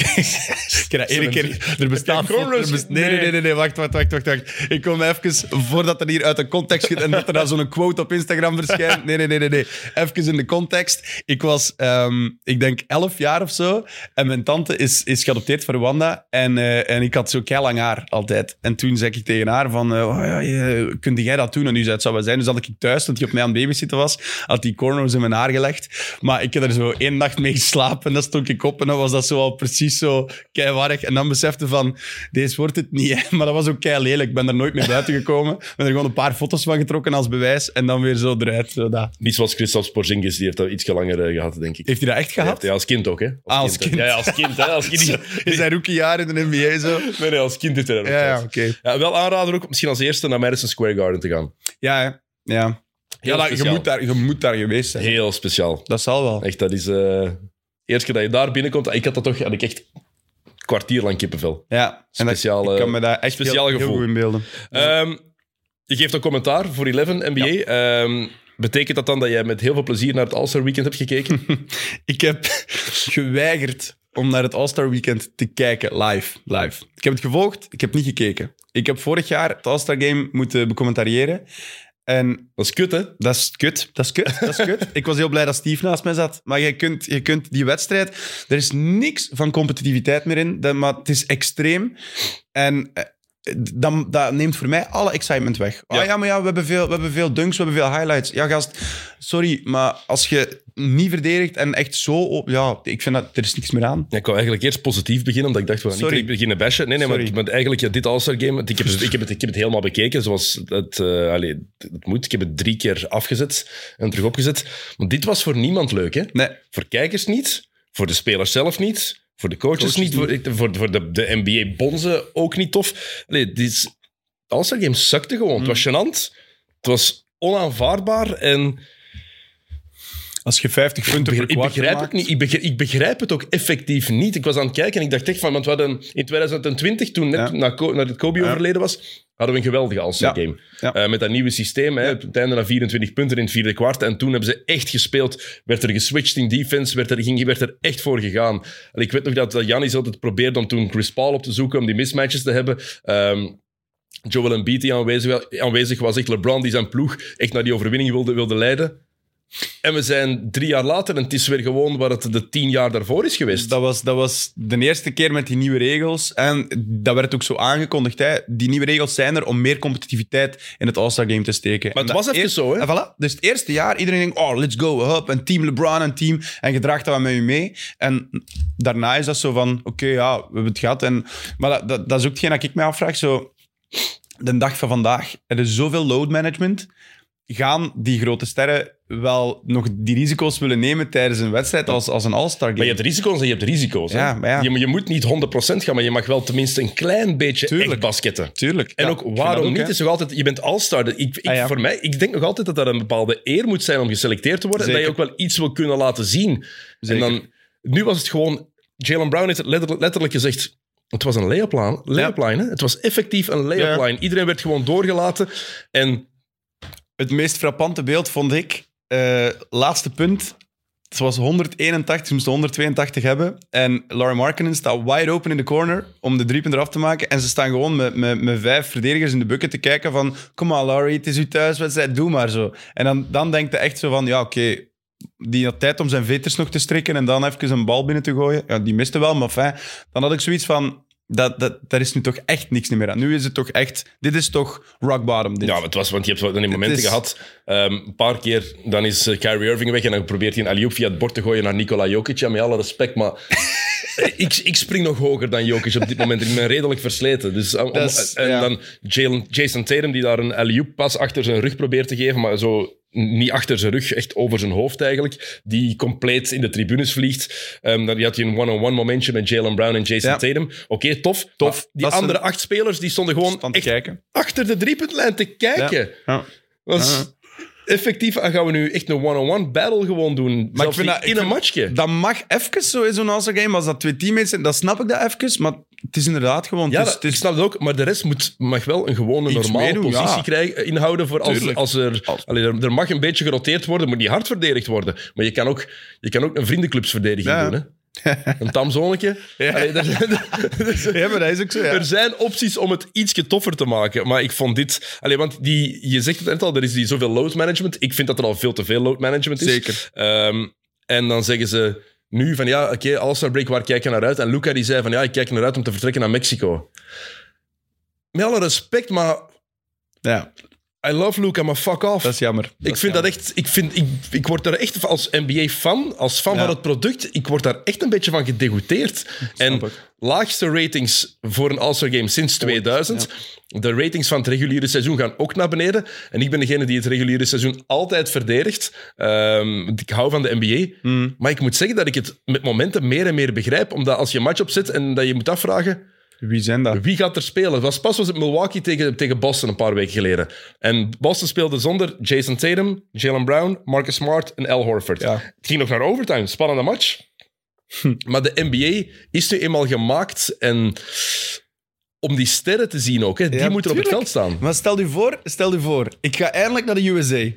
Ik dat één keer... Er bestaat... Cornrows- best- nee, nee, nee, nee, nee, wacht, wacht, wacht, wacht, wacht. Ik kom even, voordat er hier uit de context gaat en dat er dan zo'n quote op Instagram verschijnt. Nee, nee, nee, nee, nee. Even in de context. Ik was, ehm, ik denk, elf jaar of zo. En mijn tante is, is geadopteerd van Rwanda. En, eh, en ik had zo lang haar, altijd. En toen zei ik tegen haar van, eh, oh, ja, je, kun jij dat doen? En nu zei het zou wel zijn. Dus had ik thuis, dat hij op mij aan het babysitten was, had die cornrows in mijn haar gelegd. Maar ik heb er zo één nacht mee geslapen. En dan stond ik op en dan was dat zo al precies zo keiwarrig. En dan besefte van, deze wordt het niet. hè. *laughs* Maar dat was ook kei lelijk. Ik ben er nooit meer buiten gekomen. Ik ben er gewoon een paar foto's van getrokken als bewijs. En dan weer zo eruit. Zo dat. Niet zoals Christophe Porzingis, die heeft dat iets langer eh, gehad, denk ik. Heeft hij dat echt gehad? Ja, als kind ook, hè? Ah, als kind. Ja, ja, als kind. Hè? Als *laughs* kind. Is hij rookiejaar in de NBA zo? *laughs* Nee, nee, als kind heeft hij dat ook Ja, ja. Ja, wel aanraden ook misschien als eerste naar Madison Square Garden te gaan. Ja, hè. ja. Ja dat- je, speciaal. moet daar, je moet daar geweest zijn. Heel speciaal. Dat zal wel. Echt, dat is... eh eerst keer dat je daar binnenkomt, ik had dat toch... Had ik echt een kwartier lang kippenvel. Ja. Speciale- ik kan me daar echt speciaal heel, heel gevoel. goed in beelden. Ehm, je geeft een commentaar voor 11 NBA. Ehm, betekent dat dan dat jij met heel veel plezier naar het All-Star Weekend hebt gekeken? *laughs* Ik heb geweigerd om naar het All-Star Weekend te kijken live. live. Ik heb het gevolgd, ik heb niet gekeken. Ik heb vorig jaar het All-Star Game moeten becommentariëren. En dat is kut, hè? dat is kut. Dat is kut. *laughs* Dat is kut. ik was heel blij dat Steve naast mij zat. Maar je kunt, je kunt die wedstrijd... Er is niks van competitiviteit meer in. Dat, maar het is extreem. En... eh, dat neemt voor mij alle excitement weg. Ja, oh, ja maar ja, we hebben, veel, we hebben veel dunks, we hebben veel highlights. Ja, gast, sorry, maar als je niet verdedigt en echt zo... op- Ja, ik vind dat... Er is niks meer aan. Ja, ik wou eigenlijk eerst positief beginnen, omdat ik dacht, we gaan Sorry. niet beginnen bashen. Nee, nee, maar, Sorry. maar eigenlijk, ja, dit All-Star Game, ik heb, het, ik, heb het, ik heb het helemaal bekeken, zoals het, eh, allee, het moet. Ik heb het drie keer afgezet en terug opgezet. Want dit was voor niemand leuk, hè? Nee, Voor kijkers niet, voor de spelers zelf niet, voor de coaches, Coaches niet, voor, ik- voor, voor de, de NBA-bonzen ook niet tof. Allee, dit is, All-Star Game sukte gewoon. Het was Mm. gênant, het was onaanvaardbaar en Als je 50 punten Ik per begrijp, ik begrijp het niet. Ik begrijp, ik begrijp het ook effectief niet. Ik was aan het kijken en ik dacht echt van... Want we hadden in 2020, toen net Ja. na, Co- nadat Kobe Ja. overleden was, hadden we een geweldige All-Star Ja. game. Ja. Eh, met dat nieuwe systeem. Hè, het einde naar 24 punten in het vierde kwart. En toen hebben ze echt gespeeld. Werd er geswitcht in defense. Werd er, ging, werd er echt voor gegaan. En ik weet nog dat dat Giannis altijd probeerde om toen Chris Paul op te zoeken. Om die mismatches te hebben. Ehm Joel Embiid die aanwezig, aanwezig was. Echt LeBron die zijn ploeg echt naar die overwinning wilde, wilde leiden. En we zijn drie jaar later en het is weer gewoon waar het de tien jaar daarvoor is geweest. Dat was, dat was de eerste keer met die nieuwe regels. En dat werd ook zo aangekondigd. Hè. Die nieuwe regels zijn er om meer competitiviteit in het All-Star Game te steken. Maar het En was even zo, hè? En voilà. Dus het eerste jaar, iedereen denkt, oh, let's go, hup, een team LeBron, een team. En je draagt dat met je mee. En daarna is dat zo van, oké, ja, we hebben het gehad. En, maar dat, dat, dat is ook hetgeen dat ik mij afvraag. Zo, de dag van vandaag, er is zoveel load management. Gaan die grote sterren wel nog die risico's willen nemen tijdens een wedstrijd als, als een All-Star game? Maar je hebt risico's en je hebt risico's. hè. Ja, maar ja. Je, je moet niet 100% gaan, maar je mag wel tenminste een klein beetje Tuurlijk. echt basketten. Tuurlijk. En Ja, ook waarom ook, niet? hè. Is nog altijd, je bent all-star. Ik, ik, Ah, voor mij, ik denk nog altijd dat dat een bepaalde eer moet zijn om geselecteerd te worden. En dat je ook wel iets wil kunnen laten zien. Zeker. En dan, nu was het gewoon... Jalen Brown heeft het letterlijk, letterlijk gezegd... Het was een layup line. Layup line hè? Het was effectief een layup line. Iedereen werd gewoon doorgelaten. En Het meest frappante beeld vond ik, eh, laatste punt. Het was 181, ze moesten 182 hebben. En Laurie Markkinen staat wide open in de corner om de driepunt eraf te maken. En ze staan gewoon met, met, met vijf verdedigers in de bucket te kijken van... Kom maar, Laurie, het is uw thuiswedstrijd, doe maar zo. En dan, dan denkt hij echt zo van, ja, oké... die had tijd om zijn veters nog te strikken en dan even een bal binnen te gooien. Ja, die miste wel, maar fijn. Dan had ik zoiets van... Dat, dat, daar is nu toch echt niks meer aan. Nu is het toch echt... Dit is toch rock bottom, dit. Ja, het was, want je hebt dan in momenten is- gehad. ehm, een paar keer, dan is eh, Kyrie Irving weg en dan probeert hij een alley via het bord te gooien naar Nikola Jokic. Ja, met alle respect, maar *laughs* ik, ik spring nog hoger dan Jokic op dit moment. Ik ben redelijk versleten. Dus, eh, om- Dat is- en ja. dan Jalen, Jason Tatum, die daar een alley pas achter zijn rug probeert te geven, maar zo niet achter zijn rug, echt over zijn hoofd eigenlijk. Die compleet in de tribunes vliegt. Ehm, dan had je een one-on-one momentje met Jalen Brown en Jason Ja. Tatum. Oké, tof. Tof. Maar Die andere een- acht spelers die stonden gewoon Stand echt kijken. achter de driepuntlijn te kijken. Ja. Ja. Effectief. Gaan we nu echt een one-on-one battle gewoon doen. Maar Zelfs ik vind dat- ik in een matchje. Dat mag even zo in zo'n All-Star game, als dat twee teammates zijn. Dan snap ik dat even, maar het is inderdaad gewoon... ja, het is, dat- het ik snap het ook. Maar de rest moet, mag wel een gewone normale meedoen, positie ja. krijgen, inhouden. Voor als, als er, Als- allee, er... Er mag een beetje geroteerd worden, moet niet hard verdedigd worden. Maar je kan ook, je kan ook een vriendenclubsverdediging Ja. doen. Hè? *laughs* Een tamzonnetje. Ja. Allee, er- *laughs* Ja, maar dat is ook zo, ja. Er zijn opties om het ietsje toffer te maken. Maar ik vond dit... Allee, want die, je zegt het net al, er is die zoveel load management. Ik vind dat er al veel te veel load management is. Zeker. Ehm, en dan zeggen ze nu van ja, oké, All-Star Break, waar kijk je naar uit? En Luca die zei van ja, ik kijk naar uit om te vertrekken naar Mexico. Met alle respect, maar Ja, I love Luca, maar fuck off. dat is jammer. ik vind dat echt, ik, vind, ik, ik word er echt als NBA-fan, als fan Ja. van het product, ik word daar echt een beetje van gedegoûteerd. En ik. laagste ratings voor een All-Star Game sinds 2000. De ratings van het reguliere seizoen gaan ook naar beneden. En ik ben degene die het reguliere seizoen altijd verdedigt. Ehm, ik hou van de NBA. Hmm. Maar ik moet zeggen dat ik het met momenten meer en meer begrijp. Omdat als je een match opzet en dat je moet afvragen... Wie zijn dat? Wie gaat er spelen? Het was pas was het Milwaukee tegen, tegen Boston een paar weken geleden. En Boston speelde zonder Jason Tatum, Jalen Brown, Marcus Smart en Al Horford. Ja. Het ging nog naar overtime. Spannende match. Maar de NBA is nu eenmaal gemaakt en om die sterren te zien ook. Hè, die Ja, moeten op het veld staan. Maar stel je voor, stel je voor, ik ga eindelijk naar de USA.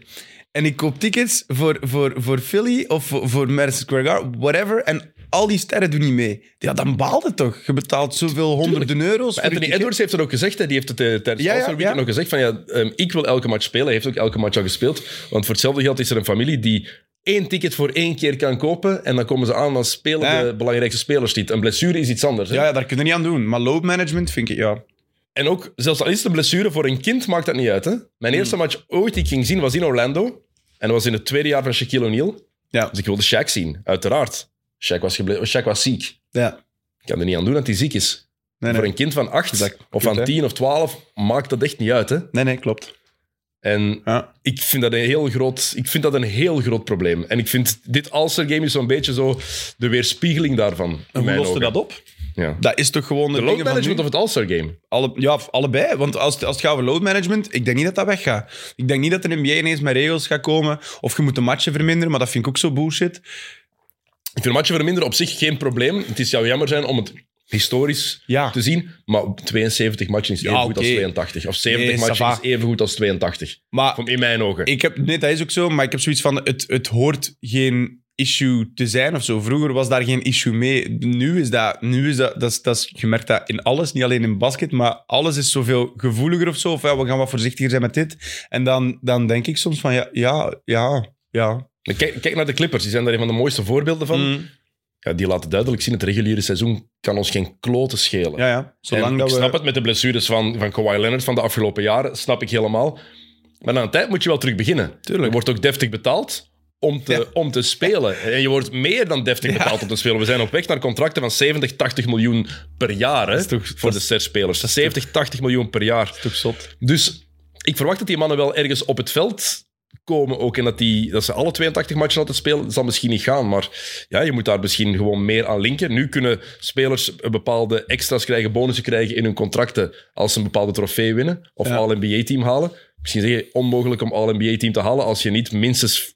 En ik koop tickets voor, voor, voor Philly of voor, voor Madison Square Garden, whatever. En al die sterren doen niet mee. Ja, dan baalt het toch. Je betaalt zoveel honderden euro's. voor Anthony. Edwards heeft het ook gezegd. Hè, die heeft het eh, tijdens Ja, ja, ja, nog gezegd van ja, ehm, ik wil elke match spelen. Hij heeft ook elke match al gespeeld. Want voor hetzelfde geld is er een familie die één ticket voor één keer kan kopen en dan komen ze aan dan spelen Ja. de belangrijkste spelers niet. Een blessure is iets anders. Hè? Ja, ja, daar kun je niet aan doen. Maar load management vind ik, ja. En ook, zelfs al is het een blessure, voor een kind maakt dat niet uit. Hè? Mijn eerste match ooit die ik ging zien was in Orlando. En dat was in het tweede jaar van Shaquille O'Neal. Ja. Dus ik wilde Shaq zien, uiteraard. Shaq was, geble- Shaq was ziek. ja. Ik kan er niet aan doen dat hij ziek is. Nee, Voor nee. een kind van acht of van tien of twaalf maakt dat echt niet uit. Hè? nee, nee, klopt. En Ja. ik vind dat een heel groot, ik vind dat een heel groot probleem. En ik vind dit All-Star Game is zo'n beetje zo de weerspiegeling daarvan. En hoe loste dat op? Ja. Dat is toch gewoon De de load management of het All-Star Game? Alle, ja, allebei. Want als, als het gaat over load management, ik denk niet dat dat weggaat. Ik denk niet dat de NBA ineens met regels gaat komen. Of je moet de matchen verminderen, maar dat vind ik ook zo bullshit. Ik vind matchen verminderen op zich geen probleem. Het is zou jammer zijn om het historisch Ja. te zien. Maar 72 matchen is Ja, even goed als oké. 82. Of 70 Nee, matchen is even goed als 82. Maar In mijn ogen. ik heb, nee, dat is ook zo, maar ik heb zoiets van, het, het hoort geen issue te zijn of zo. Vroeger was daar geen issue mee. Nu is dat, nu is dat, dat is, dat is, je merkt dat in alles, niet alleen in basket, maar alles is zoveel gevoeliger of zo. Of ja, we gaan wat voorzichtiger zijn met dit. En dan, dan denk ik soms van, ja, ja, ja, ja. Kijk, kijk naar de Clippers. Die zijn daar een van de mooiste voorbeelden van. Mm, Ja, die laten duidelijk zien, het reguliere seizoen kan ons geen kloten schelen. ja, ja. Zolang En dat ik we... snap het met de blessures van, van Kawhi Leonard van de afgelopen jaren, snap ik helemaal. Maar na een tijd moet je wel terug beginnen. Tuurlijk. Je wordt ook deftig betaald om te, Ja. om te spelen. En je wordt meer dan deftig Ja. betaald om te spelen. We zijn op weg naar contracten van 70, 80 miljoen per jaar hè, is toch- voor dat de sterspelers. 70, 80 miljoen per jaar. toch zot. Dus ik verwacht dat die mannen wel ergens op het veld komen ook. En dat, die, dat ze alle 82 matchen laten spelen, dat zal misschien niet gaan. Maar ja, je moet daar misschien gewoon meer aan linken. Nu kunnen spelers bepaalde extra's krijgen, bonussen krijgen in hun contracten als ze een bepaalde trofee winnen. Of Ja. All-NBA-team halen. Misschien zeg je onmogelijk om All-NBA-team te halen als je niet minstens...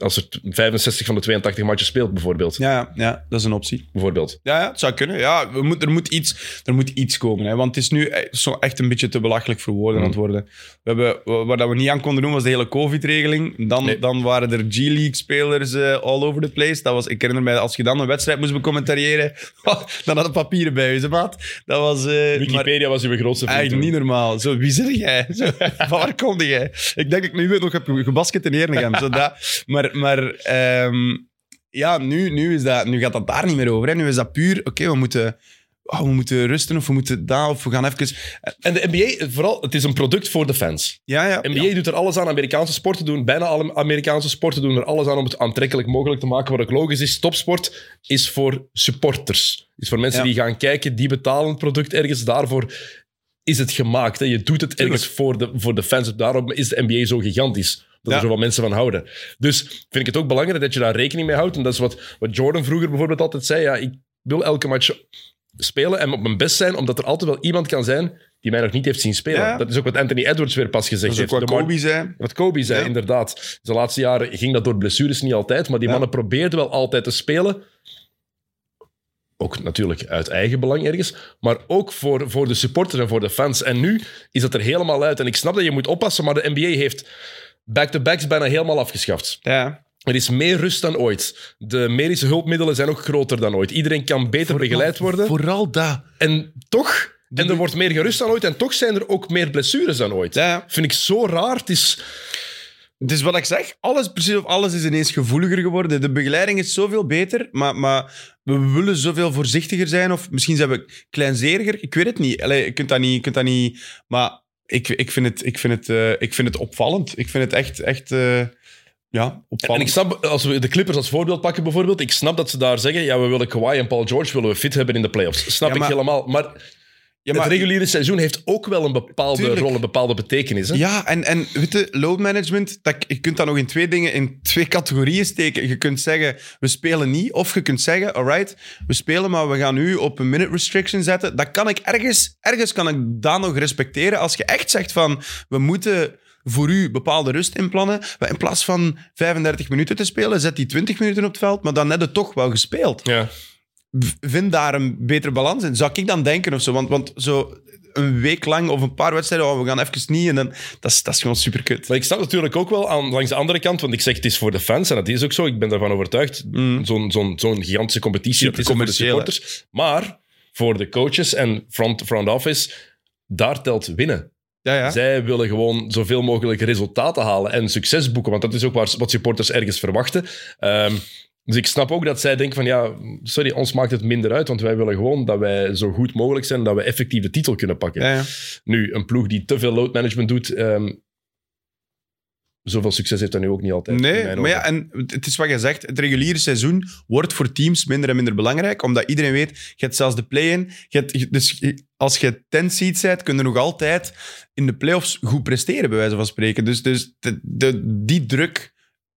Als er 65 van de 82 matchen speelt, bijvoorbeeld. Ja, ja, dat is een optie. bijvoorbeeld. Ja, ja, het zou kunnen. Ja, we moet, er, moet iets, er moet iets komen. Hè, want het is nu e- zo echt een beetje te belachelijk voor woorden aan het worden. We hebben, waar dat we niet aan konden doen, was de hele COVID-regeling. Dan, Nee. dan waren er G-League-spelers eh, all over the place. Dat was, ik herinner me, als je dan een wedstrijd moest becommentariëren, *laughs* dan had je papieren bij je, maat. Dat was... eh, maar Wikipedia was uw grootste vriend. eigenlijk niet normaal. Zo, wie zeg jij? Zo, *laughs* waar kom jij? Ik denk dat ik nu nog heb gebasket in. Zo dat. Maar, maar ehm, ja, nu, nu, is dat, nu gaat dat daar niet meer over. Hè. Nu is dat puur, oké, we, moeten, oh, we moeten rusten of we moeten daar of we gaan even... En de NBA, vooral, het is een product voor de fans. Ja, ja. NBA doet er alles aan, Amerikaanse sporten doen, bijna alle Amerikaanse sporten doen er alles aan om het aantrekkelijk mogelijk te maken. Wat ook logisch is, topsport is voor supporters. Is voor mensen Ja. die gaan kijken, die betalen het product ergens. Daarvoor is het gemaakt. Hè. Je doet het ergens voor de, voor de fans. Daarom is de NBA zo gigantisch. Dat Ja. er zoveel mensen van houden. Dus vind ik het ook belangrijk dat je daar rekening mee houdt. En dat is wat, wat Jordan vroeger bijvoorbeeld altijd zei. Ja, ik wil elke match spelen en op mijn best zijn, omdat er altijd wel iemand kan zijn die mij nog niet heeft zien spelen. Ja. Dat is ook wat Anthony Edwards weer pas gezegd Dat is ook heeft. wat Kobe zei. wat Kobe zei, Ja. inderdaad. De laatste jaren ging dat door blessures niet altijd, maar die mannen probeerden wel altijd te spelen. Ook natuurlijk uit eigen belang ergens, maar ook voor, voor de supporters en voor de fans. En nu is dat er helemaal uit. En ik snap dat je moet oppassen, maar de NBA heeft back-to-backs bijna helemaal afgeschaft. Ja. Er is meer rust dan ooit. De medische hulpmiddelen zijn ook groter dan ooit. Iedereen kan beter begeleid worden. Vooral dat. En toch, en er wordt meer gerust dan ooit, en toch zijn er ook meer blessures dan ooit. Ja. Vind ik zo raar. Het is... Dus wat ik zeg, alles, precies of alles is ineens gevoeliger geworden. De begeleiding is zoveel beter, maar, maar we willen zoveel voorzichtiger zijn. Of misschien zijn we kleinzeriger. Ik weet het niet. Allee, je, kunt dat niet je kunt dat niet... Maar ik, ik, vind het, ik, vind het, eh, ik vind het opvallend. Ik vind het echt, echt eh, ja, En opvallend. ik snap, als we de Clippers als voorbeeld pakken bijvoorbeeld, ik snap dat ze daar zeggen, ja, we willen Kawhi en Paul George willen we fit hebben in de playoffs. Snap Ja, maar- ik helemaal. Maar, ja, maar, het reguliere seizoen heeft ook wel een bepaalde Tuurlijk. rol, een bepaalde betekenis. Hè? Ja, en, en weet je, load management, dat, je kunt dat nog in twee dingen, in twee categorieën steken. Je kunt zeggen, we spelen niet. Of je kunt zeggen, alright, we spelen, maar we gaan nu op een minute restriction zetten. Dat kan ik ergens, ergens kan ik dat nog respecteren. Als je echt zegt van, we moeten voor u bepaalde rust inplannen. maar In plaats van 35 minuten te spelen, zet die 20 minuten op het veld, maar dan net het toch wel gespeeld. Ja. Vind daar een betere balans in. Zou ik dan denken of zo? Want, want zo een week lang of een paar wedstrijden, oh, we gaan even niet. En dan, dat, is, dat is gewoon super kut. Maar ik snap natuurlijk ook wel aan, langs de andere kant, want ik zeg het is voor de fans en dat is ook zo. Ik ben daarvan overtuigd. Mm. Zo'n zo'n zo'n gigantische competitie, dat is voor de hè? supporters. Maar voor de coaches en front, front office, daar telt winnen. Ja, ja. Zij willen gewoon zoveel mogelijk resultaten halen en succes boeken, want dat is ook waar, wat supporters ergens verwachten. Ehm, dus ik snap ook dat zij denken van ja, sorry, ons maakt het minder uit, want wij willen gewoon dat wij zo goed mogelijk zijn, dat we effectief de titel kunnen pakken. ja, ja. Nu, een ploeg die te veel load management doet, ehm, zoveel succes heeft dat nu ook niet altijd. Nee, maar ja, en het is wat je zegt. Het reguliere seizoen wordt voor teams minder en minder belangrijk, omdat iedereen weet, je hebt zelfs de play-in. Dus als je 10 seed bent, kun je nog altijd in de playoffs goed presteren, bij wijze van spreken. Dus, dus de, de- die druk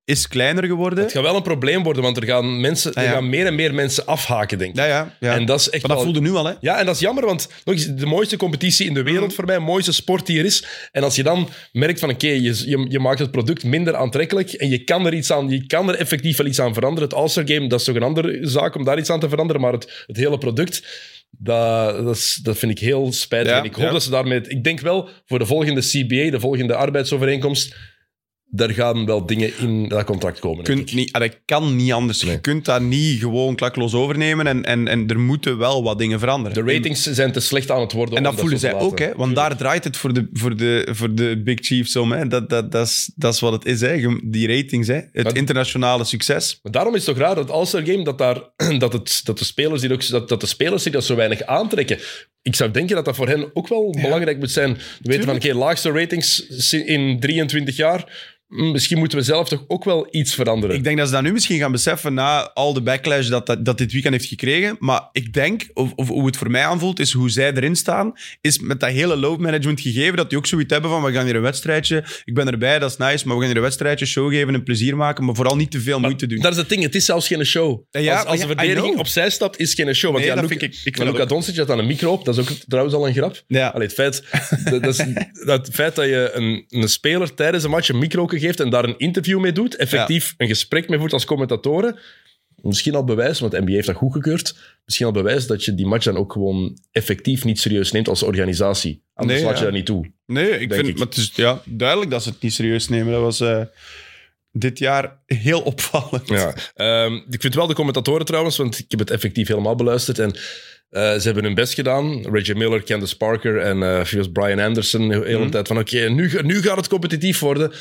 is kleiner geworden. Het gaat wel een probleem worden, want er gaan, mensen, Ah, ja. er gaan meer en meer mensen afhaken, denk ik. Ja, ja. ja. En dat is echt maar dat wel- voelde nu al, hè? Ja, en dat is jammer, want nog eens, de mooiste competitie in de wereld Mhm. voor mij, mooiste sport die er is. En als je dan merkt van, oké, je, je, je maakt het product minder aantrekkelijk en je kan er iets aan, je kan er effectief wel iets aan veranderen. Het All-Star Game, dat is toch een andere zaak om daar iets aan te veranderen, maar het, het hele product, dat, dat, is, dat vind ik heel spijtig. Ja, en ik hoop ja. dat ze daarmee... Ik denk wel, voor de volgende CBA, de volgende arbeidsovereenkomst, daar gaan wel dingen in dat contract komen. kunt niet, dat kan niet anders. Nee. Je kunt dat niet gewoon klakloos overnemen en, en, en er moeten wel wat dingen veranderen. De ratings zijn te slecht aan het worden. En dat voelen zij ook, hè? want daar draait het voor de, voor de, voor de Big Chiefs om. Hè? Dat, dat, dat, is, dat is wat het is, hè? Die ratings. Hè? Het Maar- internationale succes. Maar daarom is het toch raar dat het All-Star Game, dat, daar, *clears throat* dat, het, dat, de spelers die ook, dat, dat de spelers zich dat zo weinig aantrekken. Ik zou denken dat dat voor hen ook wel belangrijk moet zijn. We weten van, oké, laagste ratings in 23 jaar. Misschien moeten we zelf toch ook wel iets veranderen. Ik denk dat ze dat nu misschien gaan beseffen na al de backlash dat, dat, dat dit weekend heeft gekregen. Maar ik denk, of, of hoe het voor mij aanvoelt, is hoe zij erin staan. Is met dat hele load management gegeven, dat die ook zoiets hebben van, we gaan hier een wedstrijdje. Ik ben erbij, dat is nice, maar we gaan hier een wedstrijdje, show geven, een plezier maken, maar vooral niet te veel moeite doen. Dat is het ding, het is zelfs geen show. Ja, als als de ja, verdediging opzij stapt, is geen show. Want Nee, ja, vind ik- ik ook. Doncic had dan een micro op, dat is ook trouwens al een grap. Ja. Allee, het, feit, *laughs* dat, dat is, dat het feit dat je een, een speler tijdens een match een micro geeft en daar een interview mee doet, effectief een gesprek mee voert als commentatoren, misschien al bewijs, want de NBA heeft dat goedgekeurd, misschien al bewijs dat je die match dan ook gewoon effectief niet serieus neemt als organisatie. Anders Nee, laat je dat niet toe. Nee, ik vind ik. maar het is ja, duidelijk dat ze het niet serieus nemen. Dat was eh, dit jaar heel opvallend. Ja. Ehm, ik vind wel de commentatoren trouwens, want ik heb het effectief helemaal beluisterd. En eh, ze hebben hun best gedaan. Reggie Miller, Candace Parker en eh zoals Brian Anderson. De hele Mhm. tijd van oké, nu, nu gaat het competitief worden.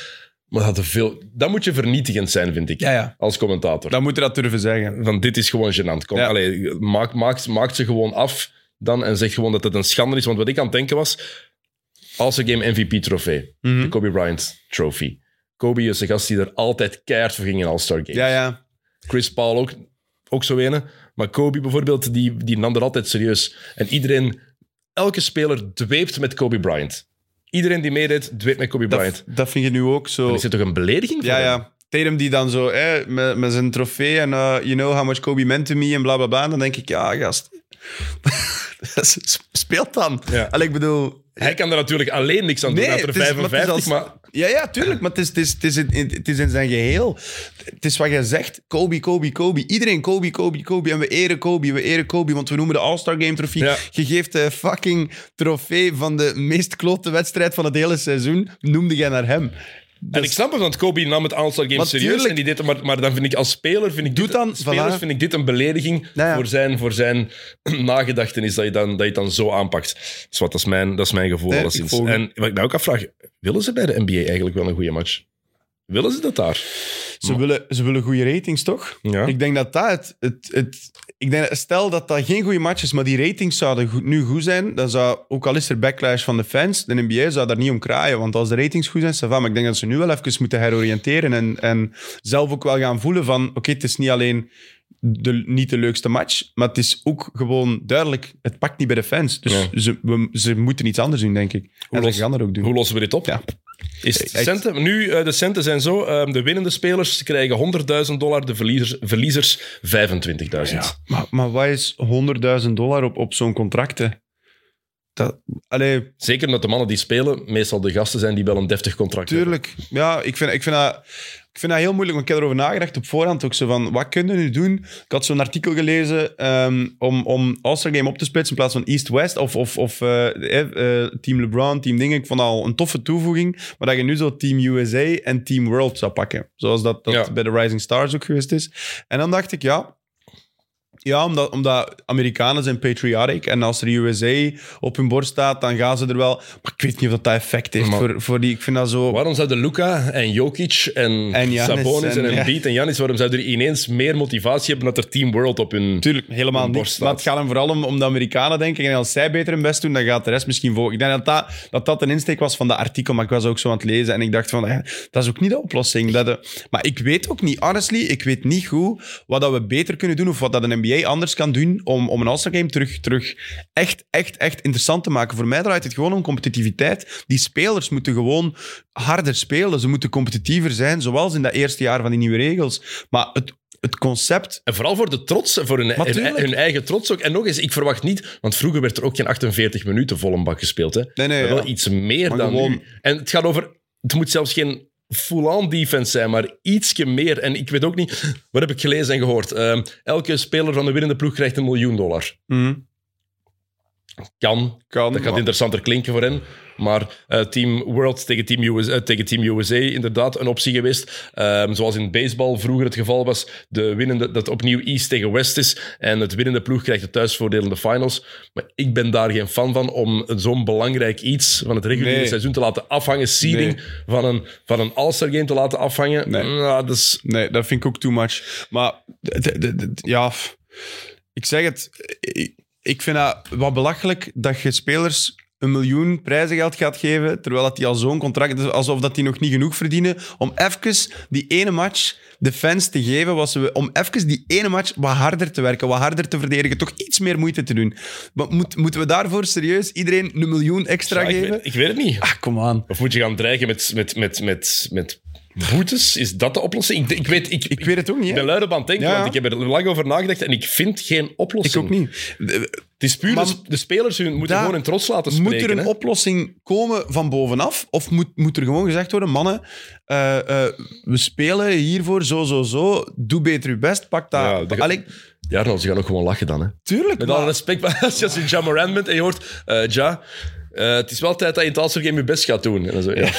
Maar dat, had er veel, dat moet je vernietigend zijn, vind ik, Ja, ja. als commentator. Dan moet je dat durven zeggen. Van dit is gewoon gênant. Kom, Ja. allee, maak, maak, maak ze gewoon af dan en zeg gewoon dat het een schande is. Want wat ik aan het denken was, als een game MVP-trofee, Mhm. de Kobe Bryant trophy. Kobe is een gast die er altijd keihard voor ging in All-Star Games. Ja, ja. Chris Paul ook, ook zo ene. Maar Kobe bijvoorbeeld, die, die nam er altijd serieus. En iedereen, elke speler dweept met Kobe Bryant. Iedereen die meedeed, dweept met Kobe Bryant. Dat, dat vind je nu ook zo. Dan is het toch een belediging voor Ja, hem? ja. Tatum die dan zo, hè, met, met zijn trofee en uh, you know how much Kobe meant to me en bla bla bla. En dan denk ik, ja, gast. *laughs* Speelt dan. Ja. Allee, ik bedoel... Hij kan er natuurlijk alleen niks aan doen. Nee, er het is- maar het is 55, als- maar... Ja, ja, tuurlijk. Maar het is, het, is, het, is in, het is in zijn geheel. Het is wat jij zegt. Kobe, Kobe, Kobe. Iedereen Kobe, Kobe, Kobe. En we eren Kobe, we eren Kobe. Want we noemen de All-Star Game trofee. Ja. Je geeft de fucking trofee van de meest klote wedstrijd van het hele seizoen. Noemde jij naar hem. En ik snap het, want Kobe nam het All-Star Game serieus. tuurlijk. En die deed, het- maar, maar dan vind ik als speler, vind ik dit, dan, spelers voilà. vind ik dit een belediging ja. Voor, zijn, voor zijn *clears throat* nagedachtenis dat je, dan, dat je het dan zo aanpakt. Dus wat, dat, is mijn, dat is mijn gevoel Nee, alleszins. En wat ik mij ook afvraag, willen ze bij de NBA eigenlijk wel een goede match? Willen ze dat daar? Ze willen, ze willen goede ratings, toch? Ja. Ik denk dat dat het... het, het ik denk, stel dat dat geen goede match is, maar die ratings zouden goed- nu goed zijn, dan zou, ook al is er backlash van de fans, de NBA zou daar niet om kraaien. Want als de ratings goed zijn, ça va, maar ik denk dat ze nu wel even moeten heroriënteren en, en zelf ook wel gaan voelen van, oké, het is niet alleen de, niet de leukste match, maar het is ook gewoon duidelijk, het pakt niet bij de fans. Dus Ja. ze, we- ze moeten iets anders doen, denk ik. En los- ze gaan dat ook doen. Hoe lossen we dit op? Ja. Is het centen? Nu, eh, de centen zijn zo. eh, de winnende spelers krijgen 100.000 dollar, de verliezers, verliezers 25.000. Ja, maar, maar wat is 100.000 dollar op, op zo'n contracten? Dat, allee, Zeker omdat de mannen die spelen meestal de gasten zijn die wel een deftig contract hebben. tuurlijk. Ja, ik vind, ik, vind dat, ik vind dat heel moeilijk, want ik heb erover nagedacht op voorhand ook zo van, wat kunnen we nu doen? Ik had zo'n artikel gelezen ehm, om, om All-Star Game op te splitsen in plaats van East-West of, of, of eh, eh, Team LeBron, Team Dingen. Ik vond dat al een toffe toevoeging, maar dat je nu zo Team USA en Team World zou pakken. Zoals dat, dat Ja. bij de Rising Stars ook geweest is. En dan dacht ik, ja, Ja, omdat, omdat Amerikanen zijn patriotic. En als er USA op hun borst staat, dan gaan ze er wel... Maar ik weet niet of dat, dat effect heeft Maar- voor, voor die... Ik vind dat zo... Waarom zouden Luca en Jokic en, En Giannis Sabonis en, en- Embiid en Janis, waarom zouden er ineens meer motivatie hebben dat er Team World op hun... Tuurlijk, helemaal niet. borst Maar staat. het gaat hem vooral om, om de Amerikanen, denk ik. En als zij beter hun best doen, dan gaat de rest misschien volgen. Ik denk dat dat, dat, dat een insteek was van dat artikel, maar ik was ook zo aan het lezen. En ik dacht van, eh, dat is ook niet de oplossing. Dat, eh, maar ik weet ook niet, honestly, ik weet niet goed wat dat we beter kunnen doen of wat dat een NBA NBA anders kan doen om, om een All-Star Game terug, terug echt, echt, echt interessant te maken. Voor mij draait het gewoon om competitiviteit. Die spelers moeten gewoon harder spelen. Ze moeten competitiever zijn, zoals in dat eerste jaar van die nieuwe regels. Maar het, het concept... En vooral voor de trots, voor hun, eigen trots ook. En nog eens, ik verwacht niet, want vroeger werd er ook geen 48 minuten vol een bak gespeeld. Hè. Nee, nee, Maar wel ja. iets meer Maar dan gewoon- nu. En het gaat over, het moet zelfs geen full-on defense zijn, maar ietsje meer. En ik weet ook niet, wat heb ik gelezen en gehoord? Ehm, elke speler van de winnende ploeg krijgt een miljoen dollar. Mhm. Kan, Kan, dat gaat maar- interessanter klinken voor hen. Maar eh, Team World tegen Team, USA, eh, tegen Team USA, inderdaad, een optie geweest. Ehm, zoals in baseball vroeger het geval was, de winnende, dat opnieuw East tegen West is. En het winnende ploeg krijgt het thuisvoordeel in de finals. Maar ik ben daar geen fan van om zo'n belangrijk iets van het reguliere Nee. seizoen te laten afhangen. Seeding Nee. van een, van een All-Star game te laten afhangen. Nee. Nou, dat is... Nee, dat vind ik ook too much. Maar ja, ik zeg het. Ik, ik vind dat wat belachelijk dat je spelers een miljoen prijzengeld gaat geven, terwijl dat die al zo'n contract is, alsof dat die nog niet genoeg verdienen, om even die ene match de fans te geven, was we, om even die ene match wat harder te werken, wat harder te verdedigen, toch iets meer moeite te doen. Maar moet, moeten we daarvoor serieus iedereen een miljoen extra Ja, ik, geven? weet, ik weet het niet. Ah, kom aan. Of moet je gaan dreigen met, met, met, met, met boetes? Is dat de oplossing? Ik, ik weet, ik, Ik weet het ook niet, Ik ben luid op aan het denken, Ja, want ik heb er lang over nagedacht en ik vind geen Ik oplossing. ook niet. Het is puur, Maar- de, spelers hun, moeten Daar- gewoon hun trots laten spreken. Moet er een hè. oplossing komen van bovenaf? Of moet, moet er gewoon gezegd worden: mannen, eh, eh, we spelen hiervoor zo, zo, zo. Doe beter je best. Pak dat. Ja, dat- Allee, Ja, ze gaan ook gewoon lachen dan. Hè. tuurlijk. Met maar- alle respect, *laughs* maar als je als je bent en je hoort... eh ja, eh, het is wel tijd dat je het All-Star Game je best gaat doen. En dan zo, ja,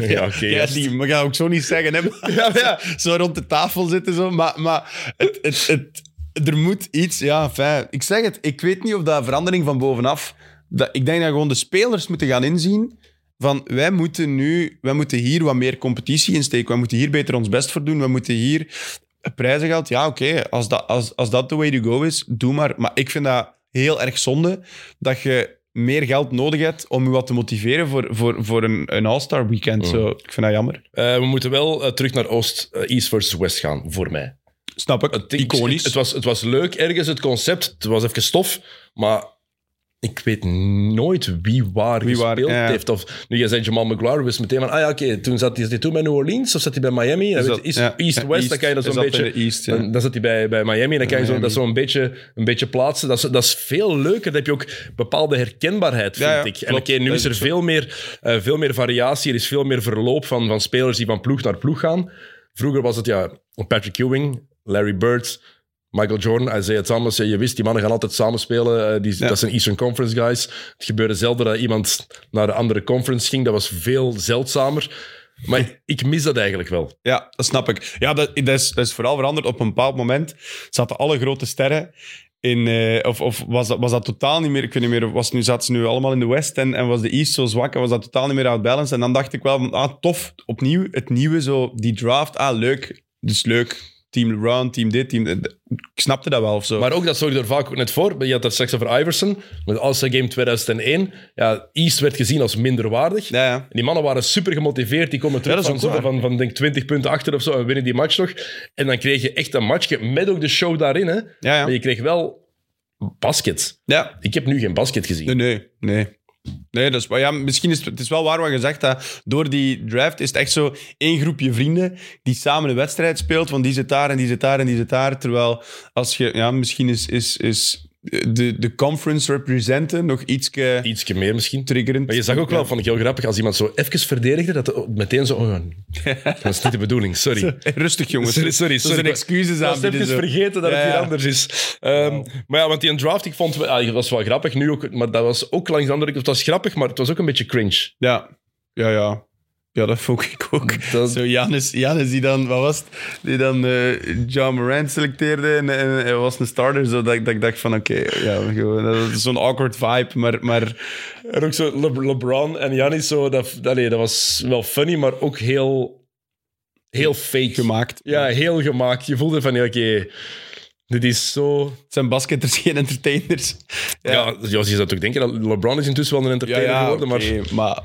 ja, *laughs* oké. ja, die maar ga ook zo niet zeggen. Hè? *laughs* Ja. *laughs* Zo rond de tafel zitten. Zo. Maar, maar het, het, het, er moet iets. Ja, fijn. Ik zeg het. Ik weet niet of dat verandering van bovenaf. Dat, ik denk dat gewoon de spelers moeten gaan inzien. Van wij moeten nu. Wij moeten hier wat meer competitie insteken. Wij moeten hier beter ons best voor doen. We moeten hier prijzengeld. Ja, oké. Als, dat, als, als dat the way to go is, doe maar. Maar ik vind dat heel erg zonde dat je meer geld nodig hebt om je wat te motiveren voor, voor, voor een, een All-Star weekend. Zo, ik vind dat jammer. Eh, we moeten wel eh, terug naar Oost, eh, East versus West gaan, voor mij. Snap ik. Het, Iconisch. Het, het was, het was leuk ergens, het concept. Het was even stof, maar ik weet nooit wie waar Wie waar, gespeeld ja. heeft. Of, nu, jij zei Jamal McGuire, wist meteen van, ah ja, oké, toen zat hij, toen bij New Orleans of zat hij bij Miami? Is Is dat- East, ja, East ja, West, East. dan kan je dat zo'n beetje... East, dan, dan zat hij bij, bij Miami, dan kan je zo, dat zo een beetje, een beetje plaatsen. Dat is, dat is veel leuker, dan heb je ook bepaalde herkenbaarheid, vind ik. En oké, nu is er veel meer, eh, veel meer variatie, er is veel meer verloop van, van spelers die van ploeg naar ploeg gaan. Vroeger was het ja, Patrick Ewing, Larry Bird, Michael Jordan, Isaiah Thomas. Je wist, die mannen gaan altijd samen spelen. Eh, die, Ja. Dat zijn Eastern Conference guys. Het gebeurde zelden dat iemand naar de andere conference ging. Dat was veel zeldzamer. Maar *laughs* ik mis dat eigenlijk wel. Ja, dat snap ik. Ja, dat, dat, is, dat is vooral veranderd. Op een bepaald moment zaten alle grote sterren in... eh, of of was, dat, was dat totaal niet meer... Ik weet niet meer, was, nu zaten ze nu allemaal in de West en, en was de East zo zwak en was dat totaal niet meer out balance. En dan dacht ik wel ah, tof, opnieuw het nieuwe, zo, die draft. Ah, leuk. Dus leuk. Team LeBron, team dit, team... Ik snapte dat wel of zo. Maar ook, dat zorgde er vaak ook net voor. Je had het straks over Iverson. Met All-Star Game 2001. Ja, East werd gezien als minderwaardig. ja, ja. En die mannen waren super gemotiveerd. Die komen terug Ja, van, waar. van, van, denk 20 punten achter of zo en winnen die match nog. En dan kreeg je echt een matchje met ook de show daarin. Hè. Maar je kreeg wel basket. ja. Ik heb nu geen basket gezien. Nee, nee, nee. Nee, dat ja, misschien is het, het is wel waar wat je zegt. Dat door die draft is het echt zo één groepje vrienden die samen een wedstrijd speelt. Van die zit daar en die zit daar en die zit daar. Terwijl als je, ja, misschien is, is, is de, de conference representen nog iets Ietsje meer misschien. triggerend. Maar je zag ook wel, ik heel grappig, als iemand zo even verdedigde, dat meteen zo... Oh, dat is niet de bedoeling, sorry. *laughs* Rustig, jongens. Sorry, sorry. Sorry. excuses Ik was even vergeten dat Ja, het hier anders is. Ehm, Maar ja, want die draft, ik vond... Ah, het was wel grappig nu ook, maar dat was ook langs de andere kant... Het was grappig, maar het was ook een beetje cringe. Ja, ja, ja. Ja, dat vond ik ook. Dat- Zo, Janis, Janis die dan, wat was het? Die dan eh, John Morant selecteerde en, en hij was een starter. Zo dat, ik- dat ik dacht van, oké, ja, gewoon, dat is zo'n awkward vibe, maar... maar En ook zo Le- LeBron en Giannis, zo, dat, allee, dat was wel funny, maar ook heel, heel fake. gemaakt. Ja, heel gemaakt. Je voelde van, oké, dit is zo... Het zijn basketters, *laughs* geen entertainers. Ja, ja, je zou toch denken dat LeBron is intussen wel een entertainer geworden, maar oké, maar...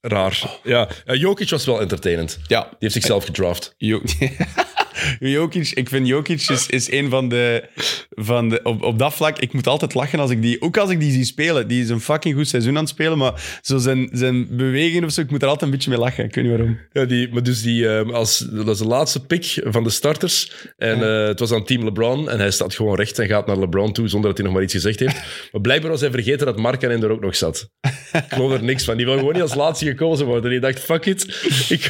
raar. Ja, Eh, Jokic was wel entertainend. Die Ja, heeft zichzelf gedraft. Jo- *laughs* Jokic, ik vind Jokic is, is een van de van de, op, op dat vlak, ik moet altijd lachen als ik die... Ook als ik die zie spelen. Die is een fucking goed seizoen aan het spelen, maar zo zijn, zijn bewegingen of zo, ik moet er altijd een beetje mee lachen. Ik weet niet waarom. Ja, die, maar dus die, ehm, als, dat is de laatste pick van de starters. En eh, het was aan team LeBron. En hij staat gewoon recht en gaat naar LeBron toe zonder dat hij nog maar iets gezegd heeft. *laughs* Maar blijkbaar was hij vergeten dat Markkanen er ook nog zat. Ik geloof er niks van. Die wil gewoon niet als laatste gekozen worden. Die dacht, fuck it, ik,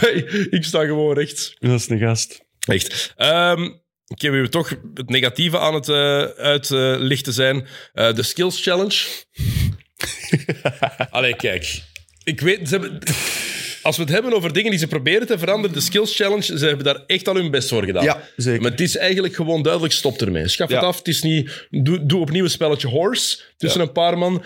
ik sta gewoon recht. Dat is een gast. Echt. We hebben toch het negatieve aan het eh, uitlichten zijn. Eh, de Skills Challenge. *laughs* Allee, kijk. Ik weet, ze hebben, als we het hebben over dingen die ze proberen te veranderen, de Skills Challenge, ze hebben daar echt al hun best voor gedaan. Ja, zeker. Maar het is eigenlijk gewoon duidelijk, stop ermee. Schaf het Ja. af. Het is niet, doe, doe opnieuw een spelletje horse tussen een paar man.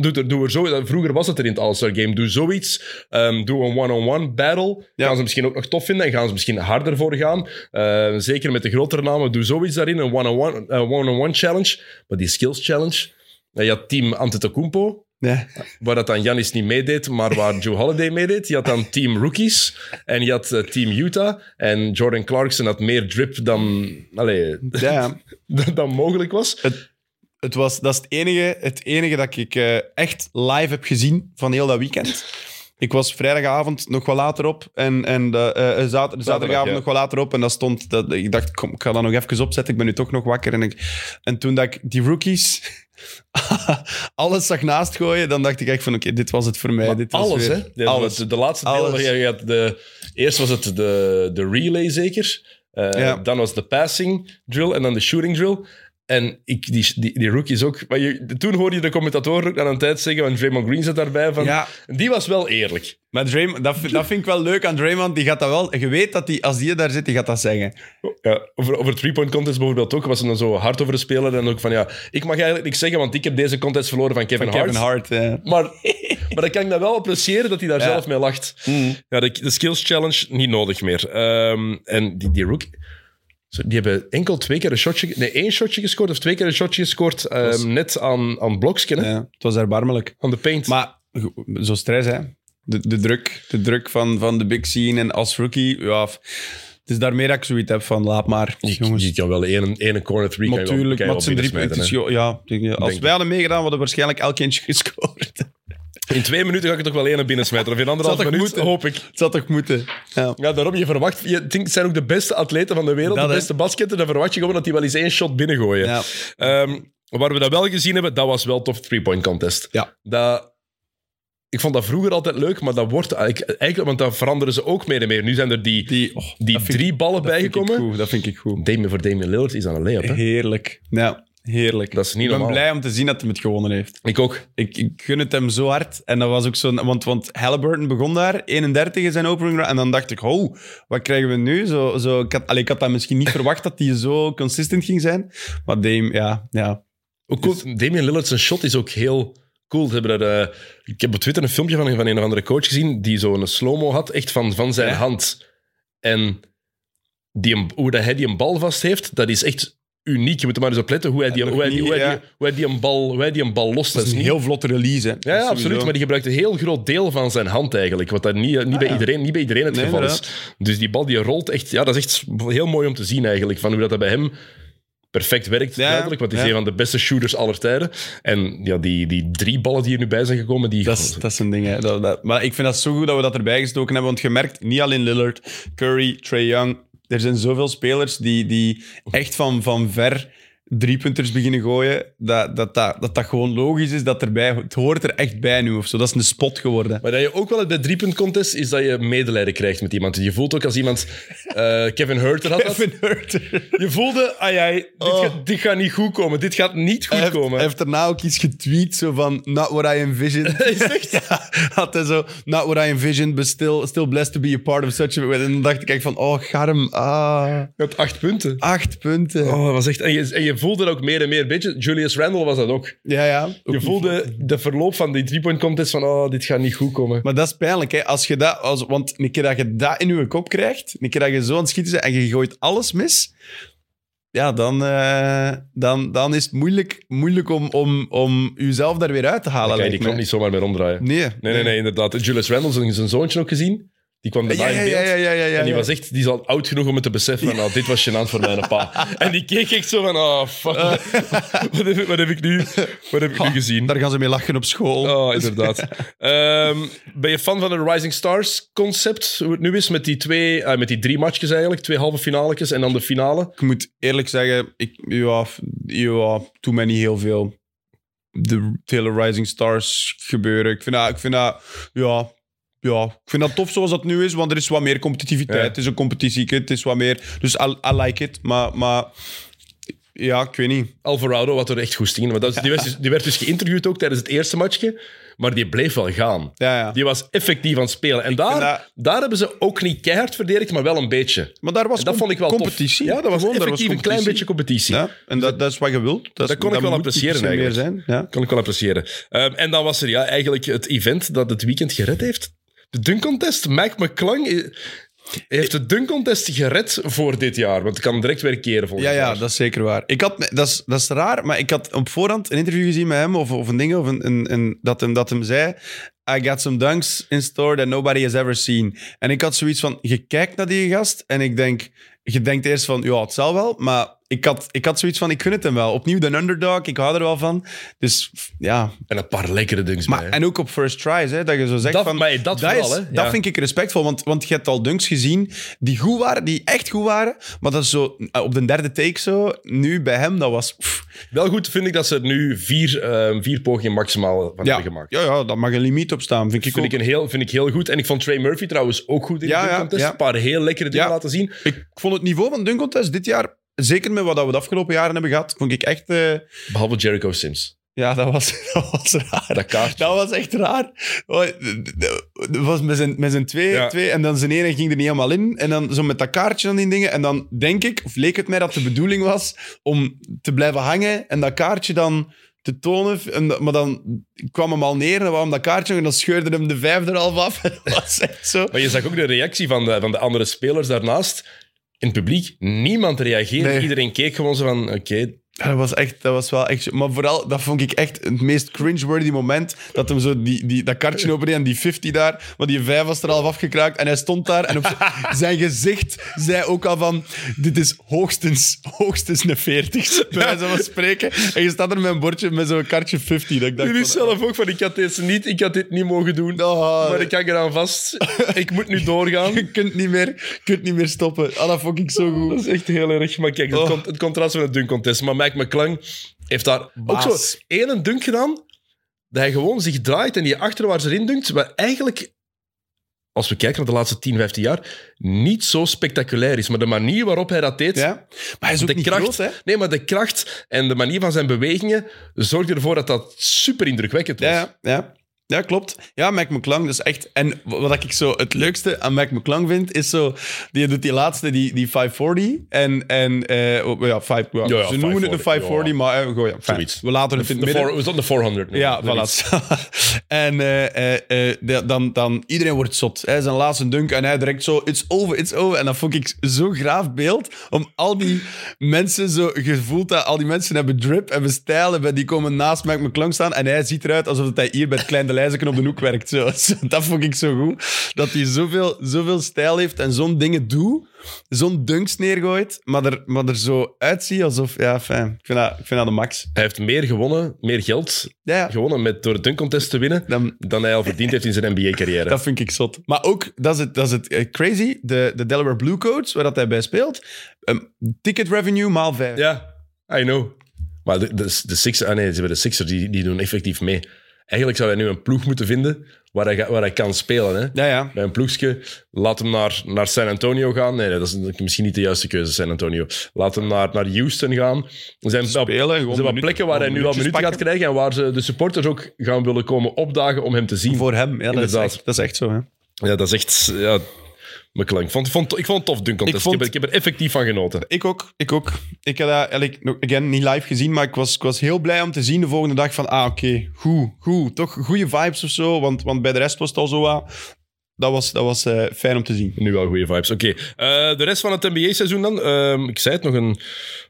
Doe er, doe er zo, vroeger was het er in het All-Star Game. Doe zoiets. Ehm, doe een one-on-one battle. Ja. Gaan ze misschien ook nog tof vinden en gaan ze misschien harder voor gaan. Eh, zeker met de grotere namen. Doe zoiets daarin, een one-on-one eh, one-on-one challenge. Maar die Skills Challenge, eh, je had team Antetokounmpo, Ja. waar dat dan Janis niet meedeed, maar waar Joe Holiday meedeed. Je had dan team Rookies en je had eh, team Utah. En Jordan Clarkson had meer drip dan, allee, ja. *laughs* dan, dan mogelijk was. Het was, dat is het enige, het enige dat ik eh, echt live heb gezien van heel dat weekend. Ik was vrijdagavond nog wat later op en, en de, eh, zater- zaterdagavond ja. nog wat later op. En dat stond, dat, ik dacht, kom, ik ga dat nog even opzetten. Ik ben nu toch nog wakker. En, ik, en toen dat ik die rookies *laughs* alles zag naast gooien, dan dacht ik echt van, oké, dit was het voor mij. Maar dit was alles, weer- hè? De, alles. De, de laatste deel, Alles. je had de, eerst was het de, de relay zeker. Eh, Ja. Dan was de passing drill en dan de shooting drill. En ik, die, die, die rookies ook. Maar je, toen hoorde je de commentatoren ook aan een tijd zeggen, van Draymond Green zat daarbij, van, Ja. die was wel eerlijk. Maar Draymond, dat, vind- dat vind ik wel leuk aan Draymond. Die gaat dat wel... Je weet dat die, als die daar zit, die gaat dat zeggen. Ja, over, over three-point contest bijvoorbeeld ook, was hij dan zo hard over de speler. En ook van, ja, ik mag eigenlijk niks zeggen, want ik heb deze contest verloren van Kevin, Van Kevin Hart. Hart. ja. Maar, maar dan kan ik dat wel appreciëren dat hij daar Ja. zelf mee lacht. Ja, de, de skills challenge niet nodig meer. Ehm, en die, die rookie... Die hebben enkel twee keer een shotje... Nee, één shotje gescoord of twee keer een shotje gescoord. ehm, was- net aan, aan bloksken, hè, Ja, het was erbarmelijk. aan de paint. Maar zo stress, hè. De, de druk, de druk van, van de big scene en als rookie, ja... Het is daarmee dat ik zoiets heb van, laat maar, je, jongens. je kan wel één, één corner three Natuurlijk, maar het zijn drie punten. Ja, als Denk wij hadden meegedaan, hadden we waarschijnlijk elk eentje *laughs* gescoord. In twee minuten ga ik er toch wel één binnensmijten. Of in anderhalf minuut, moeten? hoop ik. Het zou toch moeten? Ja. Ja, daarom, je verwacht... Je denkt, het zijn ook de beste atleten van de wereld, Dat, de beste basketten. Dan verwacht je gewoon dat die wel eens één shot binnengooien. Ja. Ehm, waar we dat wel gezien hebben, dat was wel tof three-point contest. Ja. Dat, ik vond dat vroeger altijd leuk, maar dat wordt eigenlijk, want dat veranderen ze ook meer en meer. Nu zijn er die, die, oh, ik- drie ballen dat vind ik bijgekomen. goed, Dat vind ik goed. Damien voor Damien Lillard is aan een layup. Hè? Heerlijk. Ja, heerlijk. Dat is niet ik ben normaal. blij om te zien dat hij het gewonnen heeft. Ik ook. Ik, ik gun het hem zo hard. En dat was ook zo'n... Want, want Halliburton begon daar, 31 in zijn opening round. En dan dacht ik, oh, wat krijgen we nu? Zo, zo, ik, had, allee, ik had dat misschien niet verwacht dat hij zo consistent ging zijn. Maar Dame, ja, ja. Ook cool. Damien Lillard zijn shot is ook heel cool. Ze hebben daar, eh, ik heb op Twitter een filmpje van, van een of andere coach gezien die zo'n slow-mo had, echt van, van zijn Ja. hand. En die, hoe dat hij die een bal vast heeft, dat is echt uniek. Je moet er maar eens op letten hoe hij die, nog hoe hij die, niet, hoe hij ja. die, hoe hij die, een, bal, hoe hij die een bal lost. Dat is een heel vlotte release, hè. Ja, ja, absoluut. Maar die gebruikt een heel groot deel van zijn hand eigenlijk. Wat dat niet, niet, bij, ja. iedereen, niet bij iedereen het Nee, geval is. Dus die bal die rolt echt... Ja, dat is echt heel mooi om te zien eigenlijk. Van hoe dat, dat bij hem perfect werkt, Ja, duidelijk. Want hij is ja. een van de beste shooters aller tijden. En ja, die, die drie ballen die er nu bij zijn gekomen, die... Dat is, dat is een ding, hè. Dat, dat- maar ik vind dat zo goed dat we dat erbij gestoken hebben. Want je merkt, niet alleen Lillard, Curry, Trey Young... Er zijn zoveel spelers die, die echt van, van ver driepunters beginnen gooien. Dat dat, dat, dat dat gewoon logisch is dat erbij... Het hoort er echt bij nu of zo. Dat is een spot geworden. Maar dat je ook wel hebt bij driepunt contest, is dat je medelijden krijgt met iemand. Je voelt ook als iemand... eh, Kevin Hurter had dat. Kevin Hurter. Je voelde, ai, ai, dit, Oh. gaat, dit gaat niet goed komen. Dit gaat niet goed Hij komen. hij heeft daarna ook iets getweet, zo van... Not what I envisioned. *laughs* Is het echt? *laughs* Ja, had hij zo... Not what I envisioned, but still, still blessed to be a part of such a... En dan dacht ik echt van... Oh, garm. Ah, Je had acht punten. acht punten. Oh, dat was echt... En je, en je voelde dat ook meer en meer. Beetje, Julius Randle was dat ook. Ja, ja. Je voelde de verloop van die three-point contest van oh, dit gaat niet goed komen. Maar dat is pijnlijk, hè. Als je dat, als, want een keer dat je dat in je kop krijgt, een keer dat je zo aan het schieten bent en je gooit alles mis, ja, dan, eh, dan, dan is het moeilijk, moeilijk om, om, om jezelf daar weer uit te halen. Je die me. niet zomaar meer omdraaien. Nee, Nee, nee, nee, inderdaad. Julius Randle, zijn zoontje ook gezien. Die kwam daarna Ja, in beeld. ja, ja, en die was echt die is al oud genoeg om het te beseffen van, nou, dit was gênant voor mijn pa. *laughs* En die keek echt zo van, oh, fuck. *laughs* wat, heb, ik- wat heb ik nu, wat heb ik nu gezien? Daar gaan ze mee lachen op school. Oh, inderdaad. *laughs* Ehm, ben je fan van het Rising Stars concept, hoe het nu is, met die, twee, eh, met die drie matchjes eigenlijk, twee halve finaletjes en dan de finale? Ik moet eerlijk zeggen, ik, ja, ja, doe mij niet heel veel. De hele Rising Stars gebeuren. Ik vind dat, ik vind dat, ja, ja, ik vind dat tof zoals dat nu is, want er is wat meer competitiviteit. Ja. Het is een competitie, het is wat meer. Dus I, I like it, maar, maar ja, ik weet niet. Alvarado had er echt goesting in. Maar dat, is- die, werd dus, die werd dus geïnterviewd ook tijdens het eerste matchje, maar die bleef wel gaan. Ja, ja. Die was effectief aan het spelen. En daar, dat- daar hebben ze ook niet keihard verdedigd, maar wel een beetje. Maar daar was En dat vond ik wel tof. competitie. Ja, dat was Gewoon, effectief een klein beetje competitie. Ja, en dat, dat is wat je wilt. Dat, kon ik wel appreciëren meer eigenlijk. zijn. Ja. Kan ik wel appreciëren. En dan was er ja, eigenlijk het event dat het weekend gered heeft. De dunk contest. Mike McClung heeft de dunk contest gered voor dit jaar. Want het kan direct weer keren volgend Ja, ja, dat is zeker waar. Ik had, dat, is, dat is raar, maar ik had op voorhand een interview gezien met hem, of, of een ding, of een, een, een- dat, hem, dat hem zei, I got some dunks in store that nobody has ever seen. En ik had zoiets van, je kijkt naar die gast, en ik denk, je denkt eerst van, ja, het zal wel, maar ik had, ik had zoiets van, ik gun het hem wel. Opnieuw de underdog, ik hou er wel van. Dus ja, En een paar lekkere dunks maar, bij. hè. en ook op first tries, hè, dat je zo zegt Dat- van... maar dat vooral, is, hè, Dat vind ik respectvol, want, want je hebt al dunks gezien die goed waren, die echt goed waren, maar dat is zo eh, op de derde take zo. Nu bij hem, dat was... pff, Wel goed vind ik dat ze er nu vier, ehm, vier pogingen maximaal van ja, hebben gemaakt. ja, ja, daar mag een limiet op staan, vind ik Vind ook. ik, een heel, vind ik heel goed. En ik vond Trey Murphy trouwens ook goed in Ja, de dunk ja, contest. ja. Een paar heel lekkere dingen Ja. laten zien. Ik vond het niveau van de dunk contest dit jaar, zeker met wat we de afgelopen jaren hebben gehad, vond ik echt... eh, Behalve Jericho Sims. ja, dat was, *laughs* dat was raar. Dat kaartje. Dat was echt raar. Oh, Dat was met zijn, met zijn twee, Ja. twee en dan zijn ene ging er niet helemaal in. En dan zo met dat kaartje aan die dingen. En dan denk ik, of leek het mij dat de bedoeling was om te blijven hangen en dat kaartje dan te tonen. En, dat- maar dan kwam hem al neer en hem dat kaartje en dan scheurde hem de vijfde er al af. En *laughs* dat was echt zo. Maar je zag ook de reactie van de, van de andere spelers daarnaast. In het publiek, niemand reageerde. Nee. Iedereen keek gewoon zo van, oké, Ja, dat was echt, dat was wel echt. Maar vooral, dat vond ik echt het meest cringe-worthy moment. Dat hem zo die, die, dat kartje openeerde en die 50 daar. Maar die 5 was er al afgekraakt en hij stond daar. En op *laughs* zijn gezicht zei ook al van: Dit is hoogstens, hoogstens een 40. *laughs* Bij wijze van spreken. En je staat er met een bordje met zo'n kartje 50. Dat ik dacht van, zelf ook van, ik had dit niet, ik had dit niet mogen doen. Oh, maar ik hang eraan vast. Ik moet nu *laughs* doorgaan. Je kunt niet meer, kunt niet meer stoppen. Ah, dat vond ik zo goed. Dat is echt heel erg. Maar kijk, het, Oh. con- het contrast van het dunk contest. Maar Mike McClung heeft daar ook zo één dunk gedaan, dat hij gewoon zich draait en die achterwaarts erin dunkt, maar eigenlijk, als we kijken naar de laatste 10, 15 jaar, niet zo spectaculair is. Maar de manier waarop hij dat deed... Ja? Maar hij is ook De niet kracht, groot, hè? Nee, maar de kracht en de manier van zijn bewegingen zorgde ervoor dat dat super indrukwekkend was. Ja, ja, ja. Klopt. Ja, Mac McClung, is echt... En wat ik zo het leukste aan Mac McClung vind, is zo... Die doet die laatste, die, die 540. En, en eh, oh, ja, vijf, ja, Ja, ja, ze noemen het een 540, 540, ja. maar eh, goh. Zoiets. we laten het in De, het de midden. was de 400? Nee, Ja, voilà. *laughs* en eh, de- dan, dan, iedereen wordt zot. Hij zijn laatste dunk en hij direct zo, it's over, it's over. En dat vond ik zo'n graaf beeld, om al die mensen zo gevoeld dat al die mensen hebben drip, hebben stijl, hebben, die komen naast Mac McClung staan en hij ziet eruit alsof hij hier bij het kleine op de hoek werkt. *laughs* Zo. Dat vond ik zo goed. Dat hij zoveel, zoveel stijl heeft en zo'n dingen doet, zo'n dunks neergooit, maar er, maar er zo uitziet alsof, ja, fijn. Ik vind dat, ik vind dat de max. Hij heeft meer gewonnen, meer geld Ja, ja. gewonnen met, door het dunk contest te winnen Dan, dan hij al verdiend heeft in zijn NBA-carrière. *laughs* Dat vind ik zot. Maar ook, dat is het, dat is het eh, crazy, de, de Delaware Blue Coats, waar dat hij bij speelt, um, ticket revenue maal vijf. Ja, I know. Maar de, de, de Sixers, ah nee, ze hebben de Sixers, die, die doen effectief mee. Eigenlijk zou hij nu een ploeg moeten vinden waar hij, waar hij kan spelen. Hè? Ja, ja. Bij een ploegje, laat hem naar, naar San Antonio gaan. Nee, dat is misschien niet de juiste keuze, San Antonio. Laat hem naar, naar Houston gaan. Er zijn, wel, er Spelen, gewoon zijn wel minuten- plekken waar hij nu wel minuten gaat krijgen en waar ze, de supporters ook gaan willen komen opdagen om hem te zien. Voor hem, ja, dat is, echt, dat is echt zo. Hè. Ja, dat is echt... Ja, McClung. Ik vond, vond, ik vond het tof, contest. Ik, vond- heb, er- ik heb er effectief van genoten. Ik ook, ik ook. Ik heb dat eigenlijk nog again, niet live gezien, maar ik was, ik was heel blij om te zien de volgende dag van, ah, oké, goed, goed. Toch goede vibes of zo, want, want bij de rest was het al zo wat... Dat was, dat was eh, fijn om te zien. Nu wel goede vibes. Oké, eh, de rest van het NBA-seizoen dan. Ehm, ik zei het nog een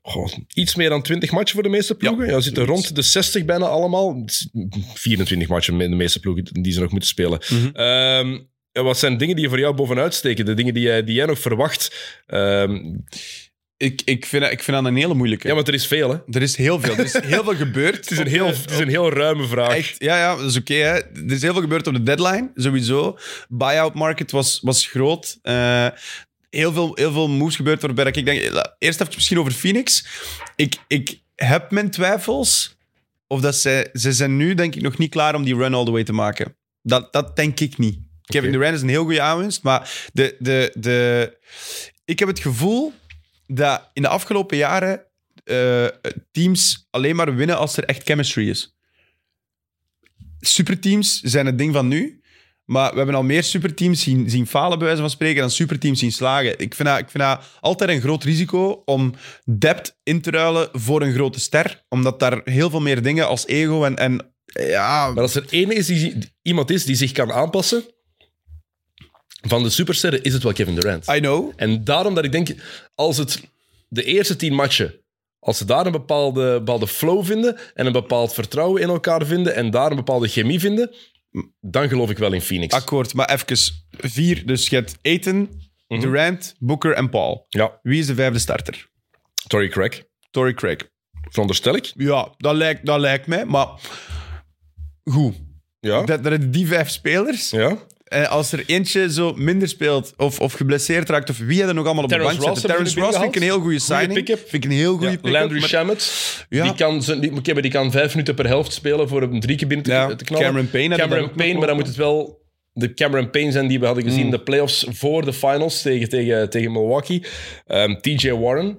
goh, iets meer dan 20 matchen voor de meeste ploegen. Ja, we zitten rond de 60 bijna allemaal. Het is 24 matchen met de meeste ploegen die ze nog moeten spelen. Ehm, Ja, wat zijn dingen die voor jou bovenuit steken? De dingen die jij, die jij nog verwacht? Ehm, Ik, ik, vind, dat- ik vind dat een hele moeilijke. ja, want er is veel, hè? Er is heel veel. Er is heel veel gebeurd. *laughs* Het is een heel, het is een heel ruime vraag. Echt, ja, ja, dat is oké. hè. er is heel veel gebeurd op de deadline, sowieso. Buyout market was, was groot. Eh, heel, veel, heel veel moves gebeurd waarbij ik denk... la- Eerst even misschien over Phoenix. Ik, ik heb mijn twijfels of dat zij... Ze zijn nu denk ik nog niet klaar om die run all the way te maken. Dat, dat denk ik niet. Kevin Oké. Durant is een heel goede aanwinst, maar de, de, de, ik heb het gevoel dat in de afgelopen jaren eh, teams alleen maar winnen als er echt chemistry is superteams zijn het ding van nu. Maar we hebben al meer superteams zien, zien falen, bij wijze van spreken, dan superteams zien slagen. Ik vind, dat, ik vind dat altijd een groot risico om depth in te ruilen voor een grote ster. Omdat daar heel veel meer dingen als ego en... en ja, Maar als er één is die, iemand is die zich kan aanpassen van de supersterren, is het wel Kevin Durant. I know. En daarom dat ik denk, als het de eerste tien matchen, als ze daar een bepaalde, bepaalde flow vinden en een bepaald vertrouwen in elkaar vinden en daar een bepaalde chemie vinden, dan geloof ik wel in Phoenix. Akkoord, maar even vier. Dus je hebt Aiton, Durant, Booker en Paul. Ja, Wie is de vijfde starter? Tory Craig, Torrey Craig. veronderstel ik. Ja, dat lijkt, dat lijkt mij, maar goed. Ja. Dat, dat die vijf spelers, ja. En als er eentje zo minder speelt of, of geblesseerd raakt, of wie er nog allemaal op Terrence de bank zit. Terrence Ross vind ik een heel goede signing. pick-up. Vind ik een heel goede Ja, pick-up. Landry maar- Shamet, Ja. die, kan, die, kan vijf minuten per helft spelen voor een drie keer binnen te, Ja, te knallen. Cameron Payne Cameron Payne, maar dan moet het wel de Cameron Payne zijn die we hadden gezien in de playoffs voor de finals tegen, tegen, tegen Milwaukee. Ehm, TJ Warren.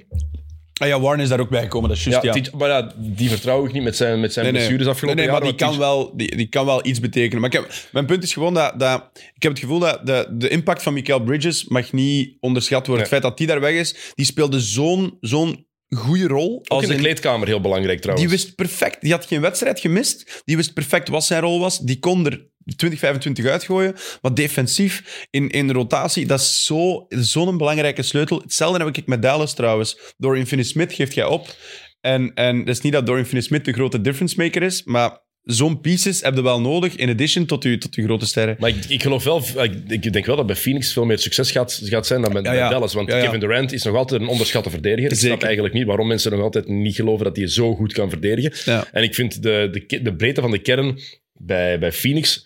Ah ja, Warren is daar ook bij gekomen, dat is juist, ja. Maar ja, die vertrouw ik niet met zijn, met zijn Nee, nee. blessures Nee, afgelopen nee, maar jaar. die want kan, wel, die, die kan wel iets betekenen. Maar ik heb, mijn punt is gewoon dat, dat... Ik heb het gevoel dat de, de impact van Michael Bridges mag niet onderschat worden. Nee. Het feit dat die daar weg is, die speelde zo'n zo'n goede rol. Ook als in de in- kleedkamer heel belangrijk trouwens. Die wist perfect, die had geen wedstrijd gemist. Die wist perfect wat zijn rol was. Die kon er 20, 25 uitgooien. Maar defensief, in, in rotatie, dat is zo- zo'n belangrijke sleutel. Hetzelfde heb ik met Dallas trouwens. Dorian Finney-Smith geeft jij op. En, en dat is niet dat Dorian Finney-Smith de grote difference maker is, maar zo'n pieces heb je wel nodig in addition tot je, tot je grote sterren. Maar ik, ik geloof wel, ik, denk wel dat bij Phoenix veel meer succes gaat, gaat zijn dan bij, Ja, bij ja. Dallas. Want Ja. Kevin Durant is nog altijd een onderschatte verdediger. Ik snap Zeker. eigenlijk niet waarom mensen nog altijd niet geloven dat hij zo goed kan verdedigen. En ik vind de, de, de breedte van de kern bij, bij Phoenix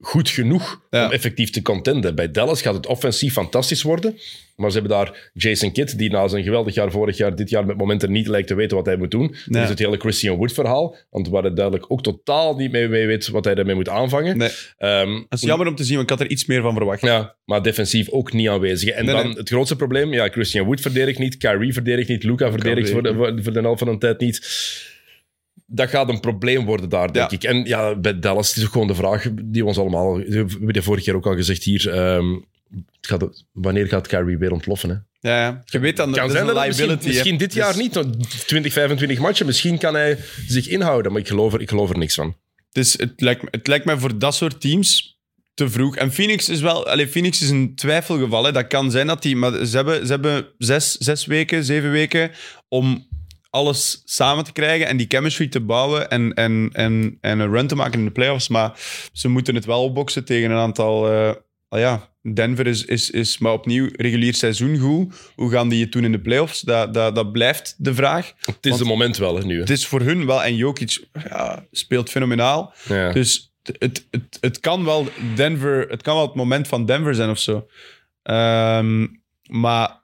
goed genoeg Ja. om effectief te contenden. Bij Dallas gaat het offensief fantastisch worden. Maar ze hebben daar Jason Kidd, die na zijn geweldig jaar vorig jaar, dit jaar met momenten niet lijkt te weten wat hij moet doen. Dat Ja. is het hele Christian Wood verhaal. Want waar hij duidelijk ook totaal niet mee, mee weet wat hij ermee moet aanvangen. Nee, Ehm, dat is jammer om te zien, want ik had er iets meer van verwacht. ja, maar defensief ook niet aanwezig. En Nee, dan nee. het grootste probleem, ja, Christian Wood verdedigt niet, Kyrie verdedigt niet, Luca verdedigt voor de, voor, voor de helft van de tijd niet. Dat gaat een probleem worden daar, denk Ja. ik. En ja, bij Dallas het is ook gewoon de vraag die we ons allemaal... We hebben de vorige keer ook al gezegd hier... ehm, het gaat, wanneer gaat Kyrie weer ontploffen? Hè? Ja, ja. Je weet dan, dat zijn een liability. misschien, misschien dit jaar Dus- niet. want 20, 25 matchen, misschien kan hij zich inhouden. Maar ik geloof er, ik geloof er niks van. Dus het lijkt, het lijkt mij voor dat soort teams te vroeg. En Phoenix is wel... Allee, Phoenix is een twijfelgeval. Hè. Dat kan zijn dat die... Maar ze hebben, ze hebben zes, zes weken, zeven weken om alles samen te krijgen en die chemistry te bouwen en, en, en, en een run te maken in de playoffs. Maar ze moeten het wel opboksen tegen een aantal... eh, ah ja, Denver is, is, is maar opnieuw regulier seizoen goed. Hoe gaan die het doen in de playoffs? Dat, dat, dat blijft de vraag. Het is de moment wel, hè, nu. Hè. Het is voor hun wel... En Jokic ja, speelt fenomenaal. Ja. Dus het, het, het, het kan wel Denver, het kan wel het moment van Denver zijn of zo. Ehm, maar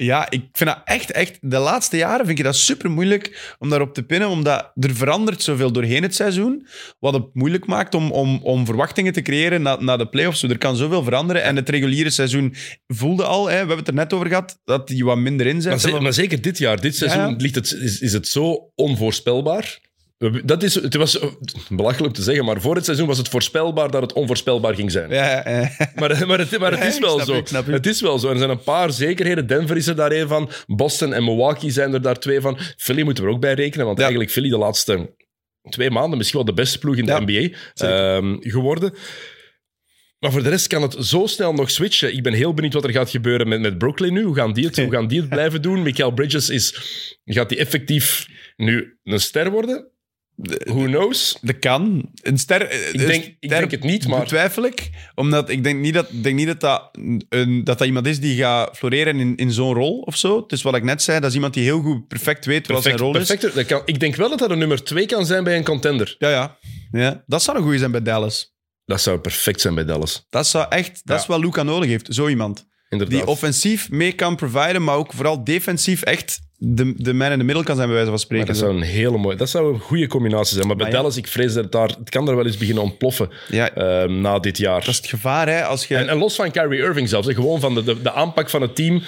ja, ik vind dat echt, echt, de laatste jaren vind ik dat super moeilijk om daarop te pinnen, omdat er verandert zoveel doorheen het seizoen, wat het moeilijk maakt om, om, om verwachtingen te creëren na, na de playoffs. Er kan zoveel veranderen en het reguliere seizoen voelde al, hè, we hebben het er net over gehad, dat die wat minder inzet. Maar, ze- maar zeker dit jaar, dit seizoen, Ja. ligt het, is, is het zo onvoorspelbaar. Dat is, het was eh, belachelijk om te zeggen, maar voor het seizoen was het voorspelbaar dat het onvoorspelbaar ging zijn. Ja. Maar, maar, het, maar het Ja, *laughs* is wel zo. ik. Het is wel zo. Er zijn een paar zekerheden. Denver is er daar één van. Boston en Milwaukee zijn er daar twee van. Philly moeten we er ook bij rekenen, want Ja. eigenlijk Philly de laatste twee maanden misschien wel de beste ploeg in de NBA ehm, geworden. Maar voor de rest kan het zo snel nog switchen. Ik ben heel benieuwd wat er gaat gebeuren met, met Brooklyn nu. Hoe gaan die het, hoe *laughs* gaan die het blijven doen? Michael Bridges is... Gaat die effectief nu een ster worden? Who knows? Dat kan. Een ster, Ik denk, ik denk het niet, maar... Betwijfel ik. Omdat ik denk niet dat denk niet dat, dat, een, dat dat iemand is die gaat floreren in, in zo'n rol of zo. Het is wat ik net zei, dat is iemand die heel goed perfect weet wat zijn rol is. perfect. Dat kan, ik denk wel dat dat een nummer twee kan zijn bij een contender. Ja, ja. ja. Dat zou een goede zijn bij Dallas. Dat zou perfect zijn bij Dallas. Dat zou echt... Dat Ja. is wat Luca nodig heeft. Zo iemand. Inderdaad. Die offensief mee kan providen, maar ook vooral defensief echt de, de man in de middel kan zijn, bij wijze van spreken. Maar dat zou een hele mooie... Dat zou een goede combinatie zijn. Maar bij ja. Dallas, ik vrees dat het daar... Het kan er wel eens beginnen ontploffen Ja, ehm, na dit jaar. dat is het gevaar, hè. Als je... En, en los van Kyrie Irving zelfs. hè, Gewoon van de, de, de aanpak van het team.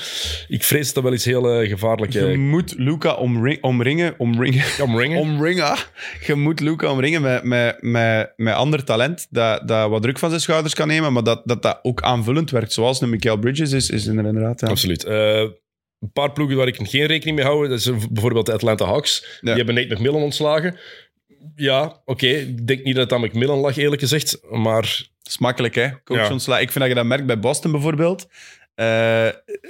Ik vrees dat dat wel eens heel eh, Je gevaarlijke... moet Luca omring, omringen, omringen, Omringen. *laughs* omringen. Je moet Luca omringen met, met, met, met ander talent dat, dat wat druk van zijn schouders kan nemen, maar dat dat, dat ook aanvullend werkt. Zoals een Michael Bridges is, is er inderdaad. Ja. Absoluut. Eh, een paar ploegen waar ik geen rekening mee hou. Dat is bijvoorbeeld de Atlanta Hawks. Die hebben Nate McMillan ontslagen. Ja, oké. Ik denk niet dat het aan McMillan lag, eerlijk gezegd. Maar Dat is makkelijk, hè? Coach Ja. ontsla- Ik vind dat je dat merkt bij Boston bijvoorbeeld. Eh,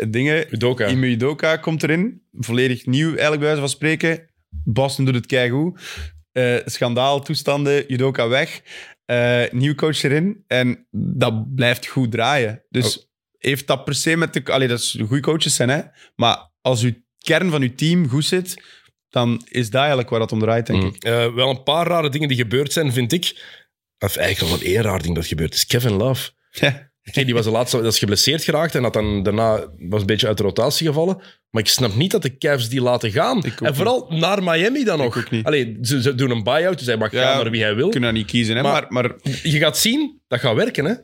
dingen. Udoka. Ime Udoka komt erin. Volledig nieuw, eigenlijk bij wijze van spreken. Boston doet het keigoed. Eh schandaal, toestanden, Udoka weg. Eh, nieuw coach erin. En dat blijft goed draaien. Dus Oh. Heeft dat per se met de... Allee, dat is goede coaches zijn, hè. Maar als uw kern van uw team goed zit, dan is dat eigenlijk waar dat om draait, denk Mm. ik. Eh, wel een paar rare dingen die gebeurd zijn, vind ik. Of eigenlijk wel één raar ding dat gebeurd is. Kevin Love. Die was de laatste, dat is geblesseerd geraakt en had dan daarna was een beetje uit de rotatie gevallen. Maar ik snap niet dat de Cavs die laten gaan. En vooral naar Miami dan nog. ook niet. Allee, ze, ze doen een buy-out, dus hij mag Ja, gaan naar wie hij wil. kunnen dat niet kiezen, hè. Maar, Maar- maar, Je gaat zien, dat gaat werken. Hè?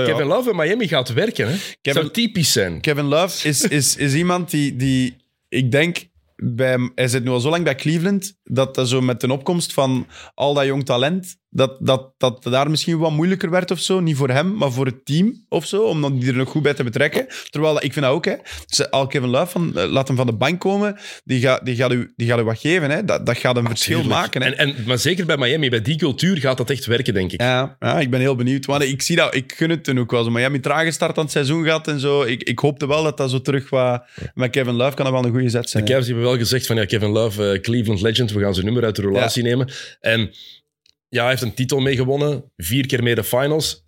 Ja. Kevin Love in Miami gaat werken. Hè? Kevin- zou typisch zijn. Kevin Love is, is, is iemand die, die ik denk, bij, hij zit nu al zo lang bij Cleveland, dat dat zo met de opkomst van al dat jong talent, dat, dat, dat daar misschien wat moeilijker werd of zo. Niet voor hem, maar voor het team of zo, om dan die er nog goed bij te betrekken. Terwijl, ik vind dat ook, hè. Dus al Kevin Love, van, eh, laat hem van de bank komen, die gaat, die gaat, u, die gaat u wat geven, hè. Dat, dat gaat een verschil maken, hè. En, en, maar zeker bij Miami, bij die cultuur gaat dat echt werken, denk ik. Ja, ja, ik ben heel benieuwd. Want ik zie dat, ik gun het toen ook wel. Zo Miami trage start aan het seizoen gehad en zo. Ik, ik hoopte wel dat dat zo terug wat... Met Kevin Love kan dat wel een goede zet zijn. De Cavs hebben wel gezegd van ja, Kevin Love, eh, Cleveland Legend, we gaan zijn nummer uit de relatie nemen. En ja, hij heeft een titel meegewonnen, vier keer mee de finals.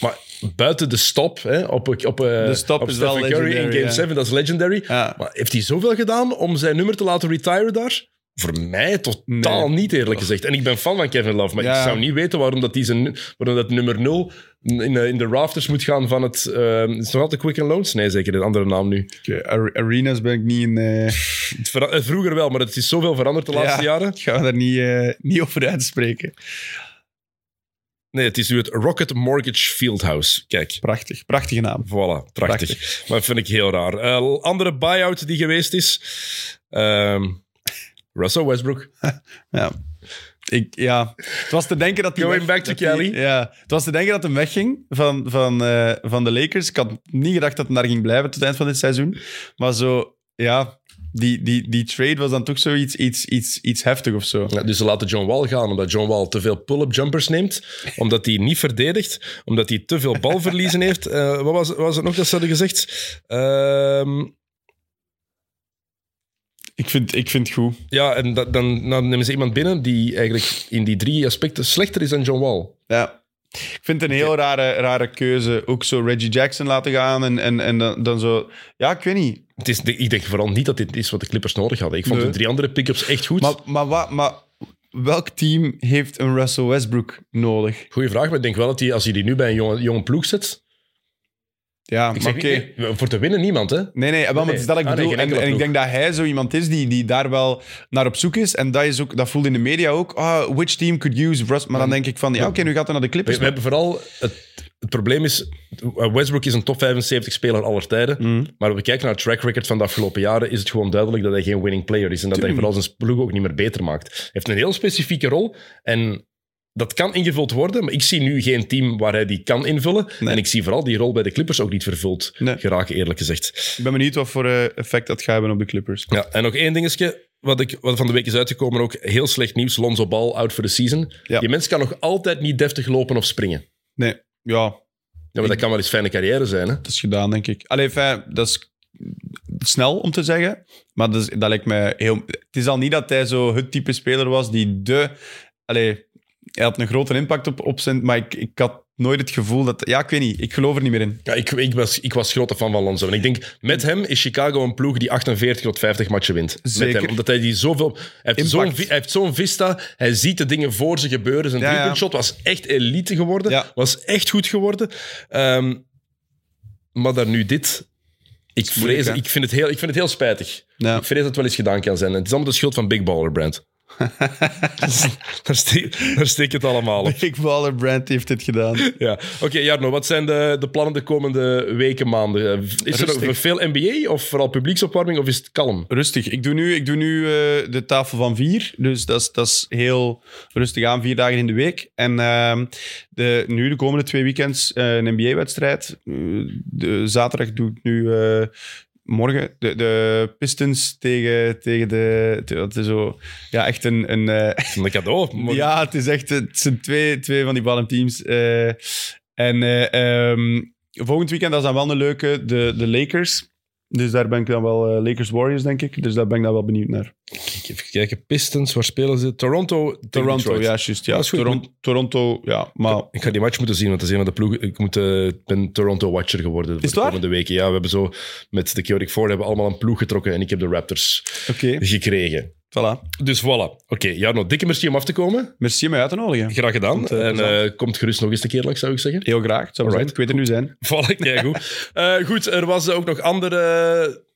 Maar buiten de stop, hè, op, op, eh, De stop op is wel Stephen Curry in Game ja. 7, dat is legendary. Ja. Maar heeft hij zoveel gedaan om zijn nummer te laten retiren daar? Voor mij totaal Nee. niet, eerlijk gezegd. En ik ben fan van Kevin Love, maar Ja. ik zou niet weten waarom dat, die zijn, waarom dat nummer 0 in, de- in de rafters moet gaan van het... eh, is het nog altijd Quicken Loans? Nee, zeker, een andere naam nu. Arenas ben ik niet in... eh, *laughs* eh, vroeger wel, maar het is zoveel veranderd de laatste ja, jaren. Ik ga daar niet, eh, niet over uitspreken. Nee, het is nu het Rocket Mortgage Fieldhouse. Kijk, Prachtig. Prachtige naam. voilà, prachtig. Maar dat vind ik heel raar. Eh, andere buy-out die geweest is... ehm, Russell Westbrook. *laughs* Ja. Ik, ja. Het was te denken dat hij Going weg- back to Cali. ja. Het was te denken dat hij wegging van, van, eh, van de Lakers. Ik had niet gedacht dat hij daar ging blijven tot het eind van dit seizoen. Maar zo, ja, die, die, die trade was dan toch zoiets iets, iets, iets heftig of zo. Ja, dus ze laten John Wall gaan, omdat John Wall te veel pull-up jumpers neemt, omdat hij niet verdedigt, omdat hij te veel balverliezen heeft. Eh, wat was, wat was het nog dat ze hadden gezegd? Ehm, Ik vind, ik vind het goed. ja, en dat, dan, dan nemen ze iemand binnen die eigenlijk in die drie aspecten slechter is dan John Wall. Ja. Ik vind het een heel rare, rare keuze. Ook zo Reggie Jackson laten gaan en, en, en dan, dan zo... Ja, ik weet niet. Het is, ik denk vooral niet dat dit is wat de Clippers nodig hadden. Ik vond Nee. de drie andere pick-ups echt goed. Maar, maar, wat, maar welk team heeft een Russell Westbrook nodig? Goeie vraag, maar ik denk wel dat hij, als hij die nu bij een jonge, jonge ploeg zet... Ja, Ik maar oké. nee, voor te winnen niemand, hè? Nee, nee, wel, maar het is dat ik Ah, bedoel. en, ik denk dat hij zo iemand is die, die daar wel naar op zoek is. En dat, is ook, dat voelt in de media ook. Ah, which team could use Russ? Maar dan denk ik van, ja, oké, nu gaat hij naar de We, Clippers. we hebben vooral... Het, het probleem is... Westbrook is een top 75 speler aller tijden. Mhm. Maar als we kijken naar het track record van de afgelopen jaren, is het gewoon duidelijk dat hij geen winning player is. En dat hij vooral zijn ploeg ook niet meer beter maakt. Hij heeft een heel specifieke rol. En dat kan ingevuld worden, maar ik zie nu geen team waar hij die kan invullen. Nee. En ik zie vooral die rol bij de Clippers ook niet vervuld Nee. geraken, eerlijk gezegd. Ik ben benieuwd wat voor eh, effect dat gaat hebben op de Clippers. Ja, en nog één dingetje, wat, ik, wat van de week is uitgekomen ook. Heel slecht nieuws, Lonzo Ball out for the season. Ja. Die mens kan nog altijd niet deftig lopen of springen. Nee, ja, Ja, maar dat kan wel eens fijne carrière zijn, hè? dat is gedaan, denk ik. Allee, fijn, dat is snel om te zeggen. Maar dat, is, dat lijkt mij heel... Het is al niet dat hij zo het type speler was die de Allee, hij had een grote impact op, op zijn... Maar ik, ik had nooit het gevoel dat... Ja, ik weet niet. Ik geloof er niet meer in. Ja, ik, ik, was, ik was grote fan van Lonzo. En ik denk, met hem is Chicago een ploeg die 48 tot 50 matchen wint. Met Zeker. hem, omdat hij die zoveel... Hij heeft zo'n, Impact. vi- hij heeft zo'n vista. Hij ziet de dingen voor zich gebeuren. Zijn Ja, ja. driepuntshot was echt elite geworden. Ja. Was echt goed geworden. Ehm, maar daar nu dit... Ik, vrees, ik, vind het heel, ik vind het heel spijtig. Ja. Ik vrees dat het wel eens gedaan kan zijn. En het is allemaal de schuld van Big Baller Brand. *laughs* daar, steek, daar steek het allemaal op. Big Baller Brand heeft dit gedaan. Ja. Oké, Jarno, wat zijn de, de plannen de komende weken, maanden? Eh, Is er Rustig. nog veel NBA of vooral publieksopwarming of is het kalm? Rustig. Ik doe nu, ik doe nu eh, de tafel van vier. Dus dat is, dat is heel rustig aan, vier dagen in de week. En ehm, de, nu de komende twee weekends eh, een NBA-wedstrijd. De, zaterdag doe ik nu eh, morgen de, de Pistons tegen, tegen de... Dat is zo... Ja, echt een... een eh, Een cadeau. *laughs* Maar- ja, het is echt... Het zijn twee, twee van die ballenteams. eh en eh, ehm, volgend weekend, dat is dan wel een leuke, de, de Lakers. Dus daar ben ik dan wel... eh, Lakers-Warriors, denk ik. Dus daar ben ik dan wel benieuwd naar. Kijk, Even kijken, Pistons, waar spelen ze? Toronto. Toronto, ja, juist. Ja. Dat is goed. Toron- Toronto, ja. Maar Ik ga die match moeten zien, want dat is een van de ploegen. Ik moet, ik ben Toronto-watcher geworden voor de komende weken. Ja, we hebben zo met de Chaotic Four hebben allemaal een ploeg getrokken en ik heb de Raptors gekregen. Voilà. Dus voilà. Oké, Jarno, dikke merci om af te komen. Merci om mij uit te nodigen. Graag gedaan. Eh, en plezant. eh, komt gerust nog eens een keer langs, zou ik zeggen. Heel graag. Het zou zijn. Ik weet er nu zijn. Voilà, kijk goed. *laughs* Eh, goed, er was ook nog andere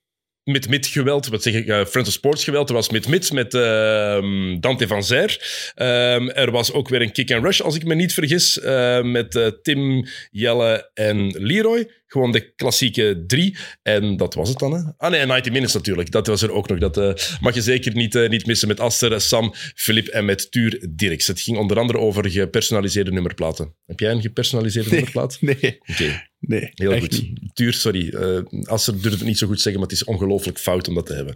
met mit geweld, wat zeg ik, eh Friends of Sports geweld. Er was mit mit met ehm, Dante van Zer. Ehm, er was ook weer een kick and rush, als ik me niet vergis, eh, met eh, Tim, Jelle en Leroy. Gewoon de klassieke drie. En dat was het dan, hè? Ah nee, en 90 Minutes natuurlijk. Dat was er ook nog. Dat eh, mag je zeker niet, eh, niet missen met Aster, Sam, Filip en met Tuur Dirks. Het ging onder andere over gepersonaliseerde nummerplaten. Heb jij een gepersonaliseerde nummerplaat? Nee, Oké. nee. Heel goed. niet. Tuur, sorry. eh Aster durft het niet zo goed zeggen, maar het is ongelooflijk fout om dat te hebben.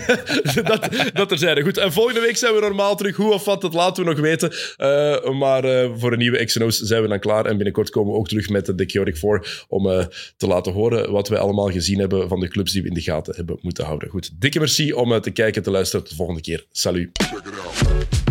*laughs* dat, dat er zijn. Goed, en volgende week zijn we normaal terug. Hoe of wat, dat laten we nog weten. Maar voor een nieuwe XNO's zijn we dan klaar. En binnenkort komen we ook terug met de Chaotic 4 om te laten horen wat wij allemaal gezien hebben van de clubs die we in de gaten hebben moeten houden. Goed, dikke merci om eh, te kijken en te luisteren. Tot de volgende keer. Salut.